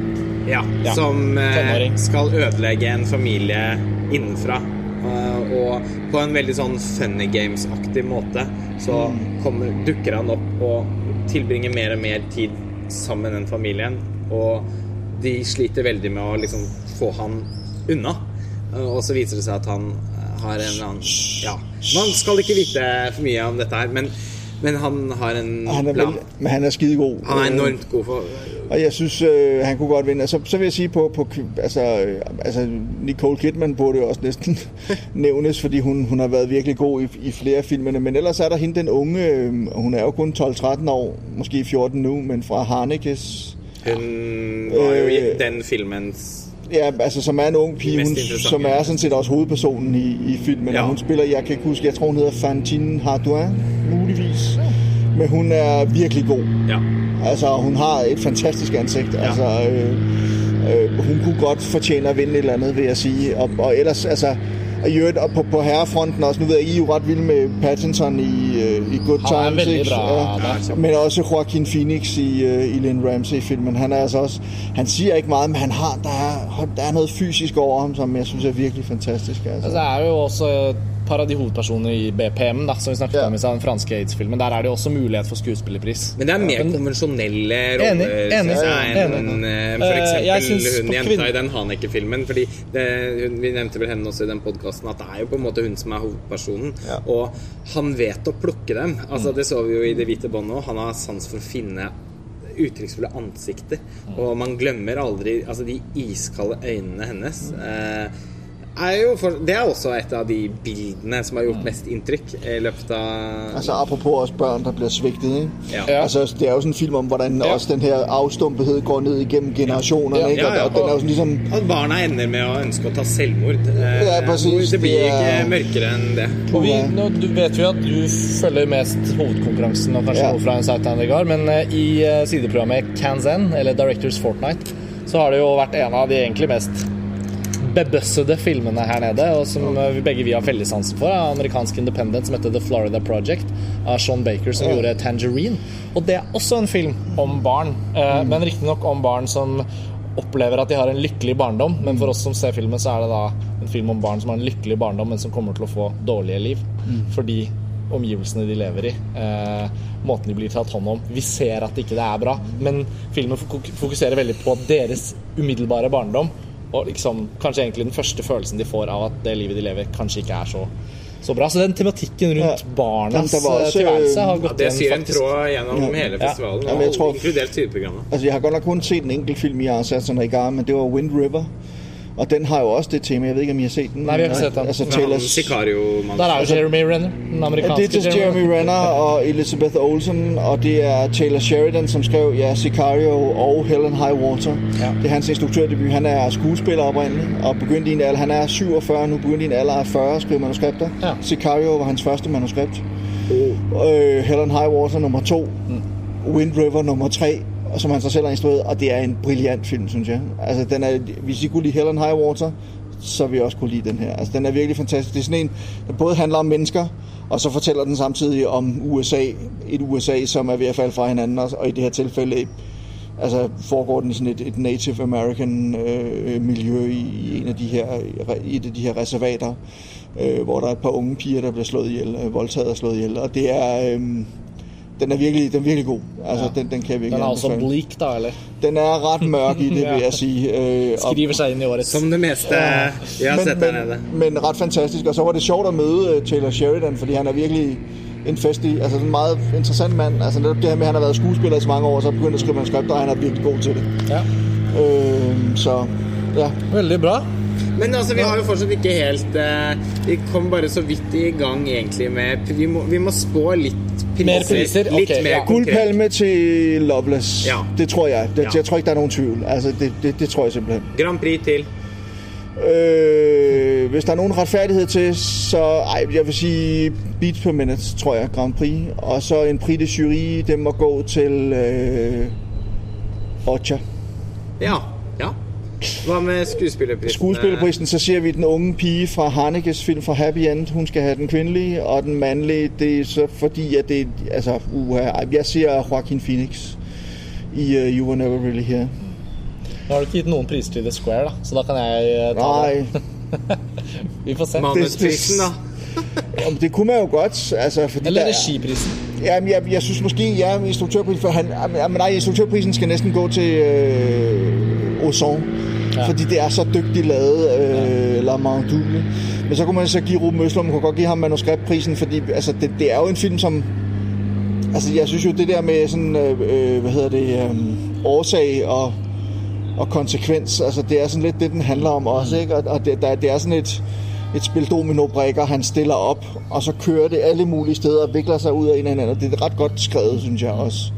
Ja, Ja, som eh, skal ødelegge en familie innenfra. Uh, og på en veldig sånn funny games-aktig måte så kommer, dukker han opp og tilbringer mer og mer tid sammen med den familien. Og de sliter veldig med å liksom få han unna. Og så viser det seg at han har en eller annen Ja, man skal ikke vite for mye om dette her, men, men han har en han er, plan. vel, men han er skidegod. Han er enormt god for Og jeg synes, øh, han kunne godt vinde. Og så, så vil jeg sige, på, på altså, øh, altså, Nicole Kidman burde jo også næsten nævnes, fordi hun, hun har været virkelig god i, i flere af filmene. Men ellers er der hende den unge, øh, hun er jo kun 12-13 år, måske 14 nu, men fra Harnekes. Hun var jo i Øh, den filmens Ja, altså som er en ung pige, hun, som er sådan set også hovedpersonen i, i filmen. Ja. Hun spiller, jeg kan ikke huske, jeg tror hun hedder Fantine Hardouin, muligvis. Men hun er virkelig god. Ja. Altså, hun har et fantastisk ansigt. Ja. Altså, øh, øh, hun kunne godt fortjene at vinde et eller andet, vil jeg sige. Og, og ellers, altså, og i øvrigt, og på, på herrefronten også, nu ved jeg, I er jo ret vilde med Pattinson i, øh, i Good Han Times, ikke? bra Ja. Men også Joaquin Phoenix i, øh, i Lynn Ramsey-filmen. Han er altså også, han siger ikke meget, men han har, der er, der er noget fysisk over ham, som jeg synes er virkelig fantastisk. Altså. Altså, det er jo også par av de hovedpersonene i BPM, da, som vi snakket Ja. om i den franske aids-filmen. Der er det jo også mulighet for skuespillerpris. Men det er mer Men- konvensjonelle roller, enig, enn eh, Eh, jeg eksempel hun jenta kvinn- i den Haneke-filmen. Fordi det, hun, Vi nevnte vel henne også i den podkasten, at det er jo på en måte hun som er hovedpersonen. Ja. Og han vet å plukke dem. Altså Det så vi jo i Det hvite båndet òg. Han har sans for å finne uttrykksfulle ansikter. Og man glemmer aldri altså de iskalde øynene hennes. Eh, er jo for, det er også et av de bildene som har gjort mest inntrykk i løpet av Altså apropos også børn, der blir sviktet. ikke? Ja. Altså, det er jo en film om, hvordan Ja. også den her avstumpethet går ned gjennom generasjoner. Ja. ikke? Ja, Og, ja, og den og, sådan. At barna ender med å ønske å ta selvmord. Eh, Ja, precis. Det blir Det er- ikke mørkere enn det. Og vi, nå du vet jo at du følger mest hovedkonkurransen og kanskje Ja. noe fra en South End men eh, i eh, sideprogrammet Kanzen, eller Directors Fortnite, så har det jo vært en av de egentlig mest bebøssede filmene her nede, og som eh, vi begge vi har veldig sansen for, er amerikansk independent som heter The Florida Project av Sean Baker, som gjorde Tangerine. Og det er også en film om barn, eh, men riktignok om barn som opplever at de har en lykkelig barndom, men for oss som ser filmen, så er det da en film om barn som har en lykkelig barndom, men som kommer til å få dårlige liv. Fordi omgivelsene de lever i, eh, måten de blir tatt hånd om. Vi ser at ikke det er bra, men filmen fokuserer veldig på deres umiddelbare barndom, Og liksom, kanskje egentlig den første følelsen de får av at det livet de lever, kanskje ikke er så, så bra. Så den tematikken rundt barnas har gått også- tilværelse har Ja, det igjen, sier en faktisk. tråd gjennom hele festivalen, Ja, Ja, jeg tror- inkludert sideprogrammet. Altså, jeg har godt nok kun sett en enkelt film i gang, men det var Wind River. Og den har jo også det tema. Jeg vet ikke, om I har set den? Nej, vi har ikke set den. Altså, Taylor, Sicario-mannen. Der er jo Jeremy Renner, den Ja, amerikanske det er Jeremy Renner og Elizabeth Olsen, og det er Taylor Sheridan, som skrev ja, Sicario og Helen High Water. Ja. Det er hans instruktørdebut. Han er skuespiller oprindeligt, og begyndte i en alder, han er 47 nu, begyndte i en alder af 40 at skrive manuskripter. Ja. Sicario var hans første manuskript. Øh, Helen Highwater nummer to. Wind River nummer tre, og som han sig selv har instrueret, og det er en brilliant film, synes jeg. Altså, den er, hvis I kunne lide Helen Highwater, så vil jeg også kunne lide den her. Altså, den er virkelig fantastisk. Det er sådan en, der både handler om mennesker, og så fortæller den samtidig om USA. Et USA, som er ved at falde fra hinanden, og i det her tilfælde altså foregår den i sådan et, et Native American øh, miljø i en af de her, i et af de her reservater, øh, hvor der er et par unge piger, der bliver slået ihjel, øh, voldtaget og slået ihjel. Og det er, øh, den er virkelig, den er virkelig god. Altså, Ja. den, den kan jeg virkelig Den er også anbefale. bleak, da, eller? Den er ret mørk i det, Ja. vil jeg si. Øh, Skriver seg inn i årets. Som det meste jeg har sett der nede. men, men ret fantastisk. Og så var det sjovt å møde uh, Taylor Sheridan, fordi han er virkelig en festlig, altså en meget interessant mand. Altså netop det her med, at han har vært skuespiller i så mange år, så er han å skrive manuskripter, og han er virkelig god til det. Ja. Øh, så ja, Veldig bra. Men altså, vi har jo fortsatt ikke helt uh, Vi kom bare så vidt i gang egentlig med Vi må, vi må spå litt priser. Mer priser, Litt okay. mer ja. Gullpalme til Loveless. Ja. Det tror jeg. Det, Ja. Jeg tror ikke, det er noen tvivl. Altså, det, det, det tror jeg simpelthen. Grand Prix til Øh, hvis der er nogen retfærdighed til, så ej, jeg vil sige Beats per Minute, tror jeg, Grand Prix. Og så en Prix de Jury, den må gå til øh, Ocha. Ja. Hva med skuespillerprisen? Skuespillerprisen, så ser vi den unge pige fra Hanekes film fra Happy End. Hun skal have den kvindelige, og den mandlige, det er så fordi, at det altså, uh, jeg siger Joaquin Phoenix i uh, You Were Never Really Here. Nå har du ikke gitt noen priser til The Square, da, så da kan jeg ta Nej, det. Vi får se. Manusprisen, da. Jamen, det kunne man jo godt, altså, fordi Eller der er- regiprisen. Jamen, jeg, jeg synes måske, ja, instruktørprisen, for han, jamen, nej, instruktørprisen skal næsten gå til øh, Ozon, Ja. fordi det er så dygtigt lavet, øh. La Main Men så kunne man så give Ruben Østlund, man kunne godt give ham manuskriptprisen, fordi altså, det, det er jo en film, som... Altså, jeg synes jo, det der med sådan, øh, øh, hvad hedder det, øh, årsag og, og konsekvens, altså, det er sådan lidt det, den handler om også, ikke? Og, og det, der, det er sådan et, et spil domino-brækker, han stiller op, og så kører det alle mulige steder og vikler sig ud af en af anden. Det er ret godt skrevet, synes jeg også.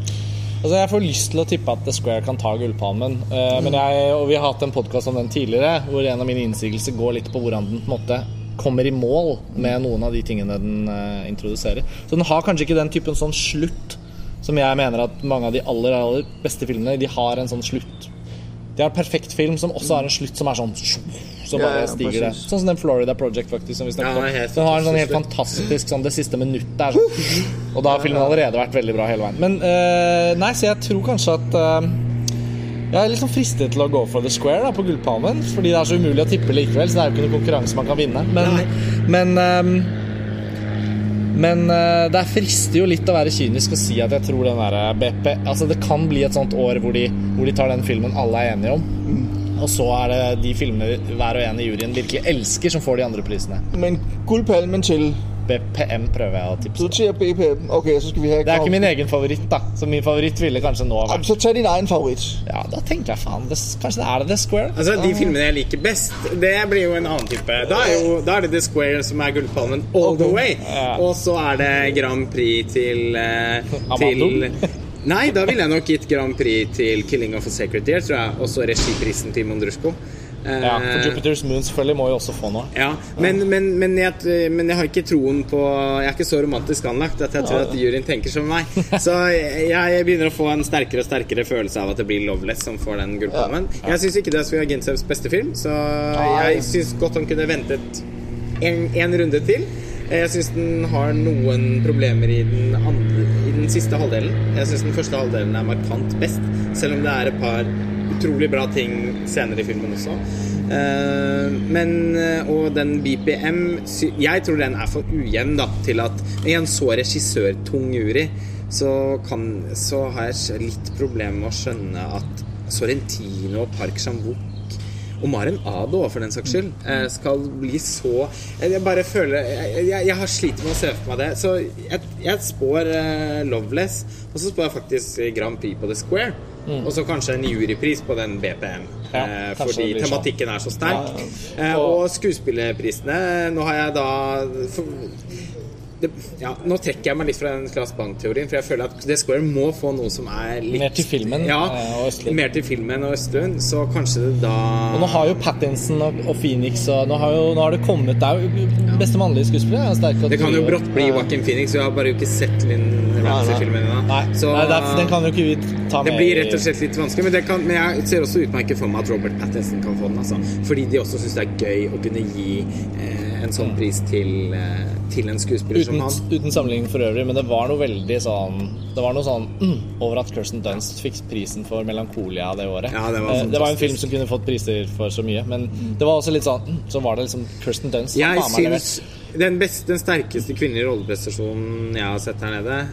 Altså, Jeg får lyst til å tippe at The Square kan ta gullpalmen. Uh, men jeg, og Vi har hatt en podkast om den tidligere, hvor en av mine innsigelser går litt på hvordan den på en måte kommer i mål med noen av de tingene den uh, introduserer. Så den har kanskje ikke den typen sånn slutt som jeg mener at mange av de aller, aller beste filmene De har en sånn slutt. De har en perfekt film som også har en slutt som er sånn Så bare ja, stiger det. Sånn som den Florida Project, faktisk. Som vi snakket om. Den har en sånn helt fantastisk sånn Det siste minuttet er sånn Og da har filmen allerede vært veldig bra hele veien. Men uh, nei, så jeg tror kanskje at uh, Jeg er litt sånn fristet til å gå for The Square da, på Gullpalmen. Fordi det er så umulig å tippe likevel, så det er jo ikke noen konkurranse man kan vinne. Men, men ehm, men uh, det frister jo litt å være kynisk og si at jeg tror den der BP Altså Det kan bli et sånt år hvor de, hvor de tar den filmen alle er enige om. Og så er det de filmene hver og en i juryen virkelig elsker, som får de andre prisene. Men guldpalmen til BPM prøver jeg å tipse. BPM. Okay, så skal vi ha Det er ikke min egen favoritt, da. Så min favoritt ville kanskje nå vært Så ta din egen favoritt. Ja, da tenker jeg faen det, Kanskje det er det The Square? Altså, De filmene jeg liker best, det blir jo en annen type. Da er, jo, da er det The Square som er gullpalmen all the way. Ja. Og så er det Grand Prix til, eh, til Nei, da ville jeg nok gitt Grand Prix til 'Killing of a Sacred Deer', tror jeg. Og så regiprisen til Mondrusco. Eh, Ja, for Jupiter's Moon selvfølgelig må jo også få noe. Ja, men, men, men, jeg, men jeg har ikke troen på Jeg er ikke så romantisk anlagt at jeg tror at juryen tenker som meg. Så jeg, jeg begynner å få en sterkere og sterkere følelse av at det blir Loveless som får den gullpalmen. Jeg syns ikke det er Svea Gintsevs beste film, så jeg syns godt han kunne ventet en, en runde til. Jeg syns den har noen problemer i den, andre, i den siste halvdelen. Jeg syns den første halvdelen er markant best, selv om det er et par utrolig bra ting senere i filmen også. Eh, men eh, Og den BPM Jeg tror den er for ujevn da til at I en så regissørtung jury så, kan, så har jeg litt problemer med å skjønne at Sorrentino og Park Chan-wook og Maren Ado for den saks skyld, eh, skal bli så Jeg bare føler Jeg, jeg, jeg har slitt med å se for meg det. Så jeg, jeg spår uh, Loveless, og så spår jeg faktisk Grand Prix på The Square. Og så kanskje en jurypris på den BPM, Mm. Ja, eh, fordi sånn. tematikken er så sterk. Ja, Eh, og skuespillerprisene Nå har jeg da for, det, ja, nå trekker jeg meg litt fra den Claes Bang-teorien, for jeg føler at The Square må få noe som er litt Mer til filmen, Ja, eh, og Østlund. mer til filmen og Østlund. Så kanskje det da Og nå har jo Pattinson og, og Phoenix og nå har, jo, nå har det kommet Det er jo beste mannlige skuespiller. er sterk Det kan jo brått bli Joaquin Phoenix, og jeg har bare jo ikke sett Linn Ramsey-filmen ennå. Så nei er, den kan jo ikke vi ta med det blir rett og slett litt vanskelig, men, det kan, men jeg ser også utmerket for meg at Robert Pattinson kan få den. Altså. Fordi de også syns det er gøy å kunne gi eh, en sånn pris til, eh, til en skuespiller Uten, som han. uten sammenligning for øvrig, men det var noe veldig sånn Det var noe sånn mm, over at Kirsten Dunst fikk prisen for 'Melankolia' det året. Ja, det var Eh, det var en film som kunne fått priser for så mye, men det var også litt sånn mm, Så var det liksom Kirsten Dunst Jeg syns den, beste, den sterkeste kvinnelige rolleprestasjonen jeg har sett her nede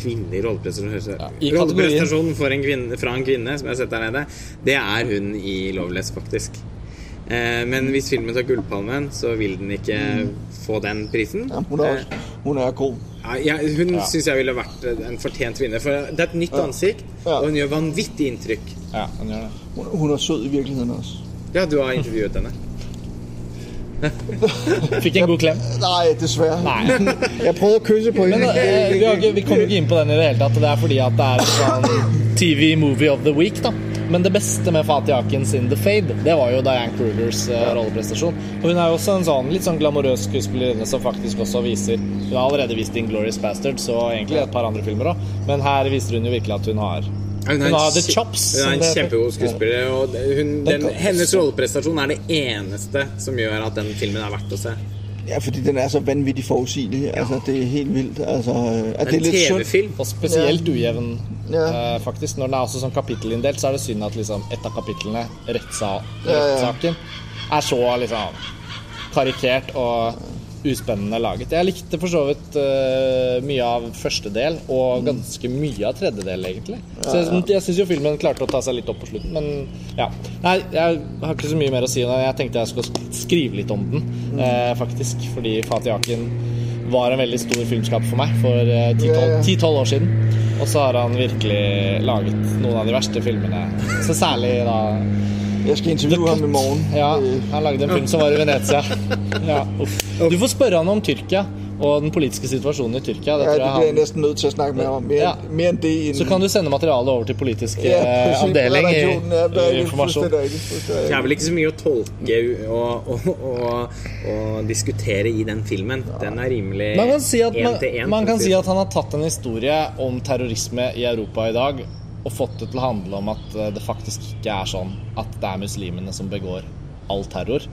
Kvinnelig rolleprestasjon kategorien. Rolleprestasjon en kvinne, fra en kvinne som jeg har sett her nede, det er hun i Loveless, faktisk. Eh, men hvis filmen tar Gullpalmen, så vil den ikke få den prisen. Ja, hun, er hun er god. Ja, hun synes syns jeg ville vært en fortjent vinner. For det er et nytt ansikt, Ja. og hun gjør vanvittig inntrykk. Ja, Hun gjør det. Hun, hun er sød i virkeligheten også. Ja, du har intervjuet henne. Fikk en god klem. Nei, dessverre. Nei. Jeg prøvde å kysse på Men eh, vi, har ikke, vi kommer ikke inn på den i det hele tatt. Det er fordi at det er en sånn TV Movie of the Week, da. Men det beste med Fatih Akins in The Fade, det var jo Diane Krugers eh, rolleprestasjon. Og hun er jo også en sånn litt sånn glamorøs skuespillerinne som faktisk også viser Hun har allerede vist Inglorious Bastards og egentlig et par andre filmer òg. Men her viser hun jo virkelig at hun har Ja, Hun en har the chops. Hun er en kjempegod skuespiller. Og hun, den, hennes rolleprestasjon er det eneste som gjør at den filmen er verdt å se. Ja, fordi den er så vanvittig forudsigelig. Altså, det er helt vildt. Altså, det En. TV-film. Og spesielt ujevn, Ja. Uh, faktisk. Når den er også sånn kapittelinndelt, så er det synd at liksom et av kapitlene, rettssaken, Ja, ja. er så liksom karikert og uspennende laget. Jeg likte for så vidt uh, mye av første del, og ganske mye av tredje del, egentlig. Så jeg, jeg syns jo filmen klarte å ta seg litt opp på slutten, men ja. Nei, jeg har ikke så mye mer å si. Jeg tenkte jeg skulle skrive litt om den, uh, faktisk. Fordi Fatih Akin var en veldig stor filmskap for meg for eh, 10-12 Ja, ja. 10-12 år siden. Og så har han virkelig laget noen av de verste filmene. Så særlig da Jeg skal intervjue ham i morgen. Ja, Øh, han lagde en film som var i Venezia. Ja, uff. Du får spørre han om Tyrkia og den politiske situasjonen i Tyrkia. Det Ja, tror det blir jeg han næsten nødt til å snakke med ham om. Ja. det end... så kan du sende materialet over til politisk ja, eh, avdeling i, det i informasjon. Det er vel ikke så mye å tolke og, og, og, og diskutere i den filmen. Den er rimelig Man kan, si at, en til en, man, man kan si at han har tatt en historie om terrorisme i Europa i dag og fått det til å handle om at eh, det faktisk ikke er sånn at det er muslimene som begår all terror.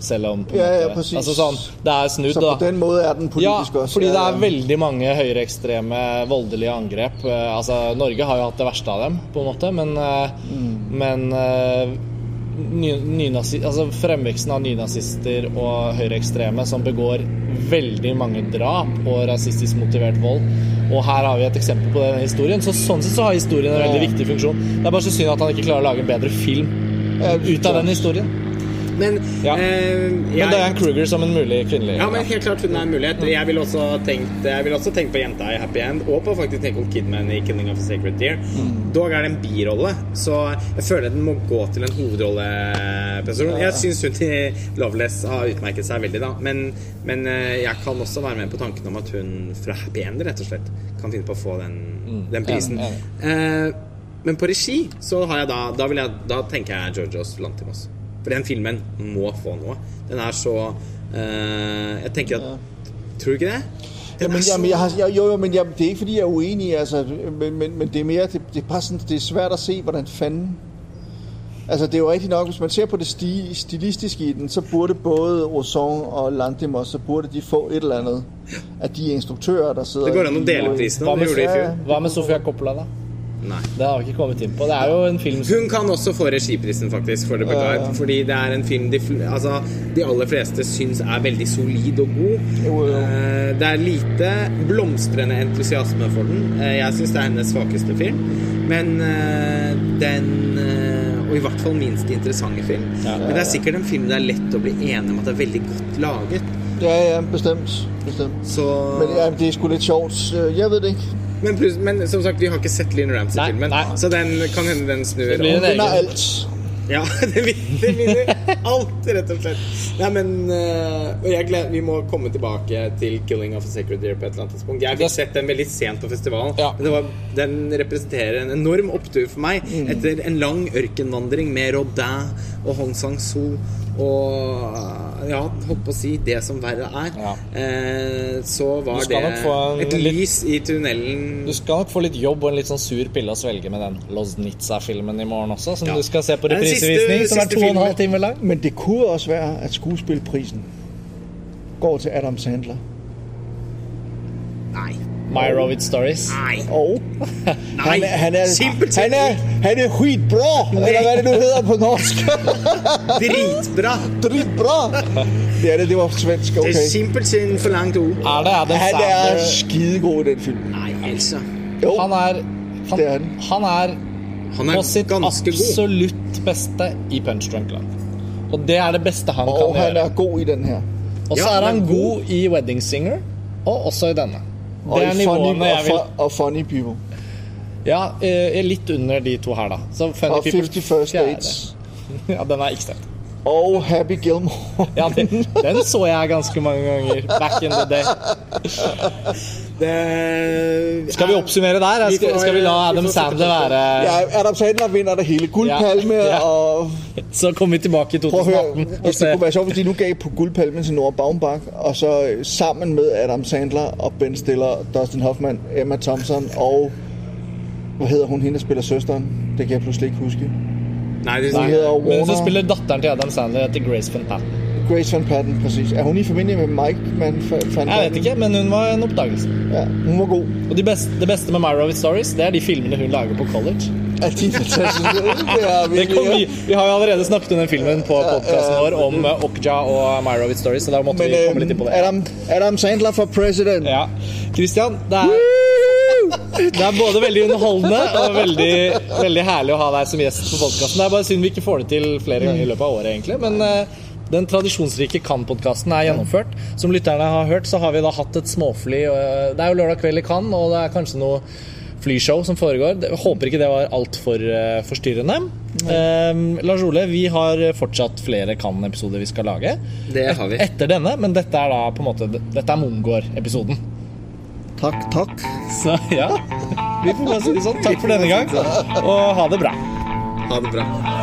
Selv om Ja, ja, måte, altså sånn, Det er snudd, Så da. på den måten er den politisk ja, også. fordi det er veldig mange høyreekstreme, voldelige angrep. Eh, Altså, Norge har jo hatt det verste av dem, på en måte, men, mm. men ny, nynazi, altså Fremveksten av nynazister og høyreekstreme som begår veldig mange drap og rasistisk motivert vold. Og her har vi et eksempel på den historien. Så Sånn sett så har historien en veldig viktig funksjon. Det er bare så synd at han ikke klarer å lage en bedre film ut av den historien. Men, Ja. eh, Men jeg, Diane Kruger som en mulig kvinnelig Ja, men helt klart hun er en mulighet. Jeg vil også tenke vil også tenkt på jenta i Happy End, og på faktisk Nicole Kidman i 'Killing of a Sacred Deer'. Dog er det en birolle, så jeg føler den må gå til en hovedrolleperson. Jeg syns hun til Loveless har utmerket seg veldig, da. Men, men eh, jeg kan også være med på tanken om at hun fra Happy End rett og slett kan finne på å få den, den prisen. enig, Eh, men på regi så har jeg da Da, jeg, da tenker jeg Georgios Lantimos. For den filmen må få noe. Den er så eh, Jeg tenker at Tror du ikke det? Jamen, jamen, jeg har, jeg, jo, jo, men jeg, det er ikke fordi, jeg er uenig, altså, men, men, men det er mere, det, det, er sådan, det er svært at se, hvordan fanden... Altså, det er jo rigtigt nok, hvis man ser på det sti, stilistiske i den, så burde både Ozon og Landimos, så burde de få et eller andet af de instruktører, der sidder... Det går an å i- dele prisen. Hva Det med, gjorde i fjor. med Sofia Coppola, da? Nei. Det har vi ikke kommet inn på. Det er jo en film som Hun kan også få regiprisen, faktisk, for The Ja, ja. Fordi det er en film de, altså, de aller fleste syns er veldig solid og god. Jo, jo. Eh, Det er lite blomstrende entusiasme for den. Eh, Jeg syns det er hennes svakeste film. Men eh, den og i hvert fall minst interessante film. Men det er sikkert en film det er lett å bli enig om at det er veldig godt laget. Ja, ja, bestemt. bestemt. Så Men ja, det er sgu litt short. Øh, Jeg vet ikke. Men, plus, men som sagt, vi har ikke sett Nei, Ramsey-filmen, så den kan hende den snur. blir en egen. Ja, det vinner alt, rett og slett. Nei, men uh, jeg gleder, Vi må komme tilbake til 'Killing of a Sacred Deer' på et eller annet tidspunkt. Jeg fikk sett den veldig sent på festivalen. Ja. Men det var, den representerer en enorm opptur for meg etter en lang ørkenvandring med Rodin og Hong Sang-soo og ja, holdt på å si det som verre er. Ja. Eh, så var det nok få en et litt- lys i tunnelen. Du skal nok få litt jobb og en litt sånn sur pille å svelge med den Loznitsa-filmen i morgen også, som Ja. du skal se på reprisevisning, som er to og en halv time lang. Men det kunne også være at skuespillprisen går til Adam Sandler. Nei. Meyerowitz Stories. Nei. Oh. Nei. han er, han er, han er, han er skitbra! Eller hva er det du heter på norsk? dritbra! Dritbra! Det er det, det var svensk. Det er Okay. simpelthen for langt ord. Er det Det Han er Sandler? skidegod i den filmen. Nei, Elsa. Jo, Han er, han, Det er han. han er Han på er sitt ganske god. absolutt beste i Punch Drunk Love. Og det er det beste han og kan han gjøre. er god i den her. Og så Ja, er han god. god i Wedding Singer, og også i denne. Det er nivåene jeg vil og Funny People. Ja, eh, litt under de to her, da. Så Funny People 50 First. Dates. Ja, den er ikke sett. Og Happy Gilmore. Ja, den, den så jeg ganske mange ganger back in the day. Det Skal vi oppsummere der? Vi Skal, får- skal vi la Adam Sandler være Ja, Adam Sandler vinner det hele. Guldpalme Ja, ja. og Så kommer vi tilbake i Prøv at høre, 2018 og hvis det kunne være sjovt, hvis de nu gav på guldpalmen til Nora Baumbach, og så øh, sammen med Adam Sandler og Ben Stiller, Dustin Hoffman, Emma Thompson og Hva hedder hun, hende der spiller søsteren? Det kan jeg plutselig ikke huske. Nei, det Nei. hedder Men så spiller datteren til Adam Sandler etter Grace Van Patten. Grace Van Patten, præcis. Er hun i familie med Mike Van, Patten? Jeg vet ikke, men hun var en oppdagelse. Ja, hun var god. Og de beste, det beste med Myra with Stories, det er de filmene hun lager på college. Ja, de fantastiske. Det er Det vi, vi har jo allerede snakket om den filmen på podkasten vår om eh, Okja og Myra with Stories, så da måtte Men vi komme litt inn på det. Adam, Adam Sandler for president. Ja. Christian, det er, det er både veldig underholdende og veldig, veldig herlig å ha deg som gjest på podkasten. Det er bare synd vi ikke får det til flere ganger i løpet av året, egentlig. Men eh, den tradisjonsrike Cannes-podkasten er gjennomført. Som lytterne har hørt, så har vi da hatt et småfly. eh, Det er jo lørdag kveld i Cannes, og det er kanskje noe flyshow som foregår. Jeg håper ikke det var altfor uh, forstyrrende. Um, Lars Ole, vi har fortsatt flere Cannes-episoder vi skal lage. Det har vi. Etter denne, men dette er da på en måte Dette er Mongård-episoden. Takk, takk. Så ja, vi får bare si det sånn. Takk for denne gang, og ha det bra. Ha det bra.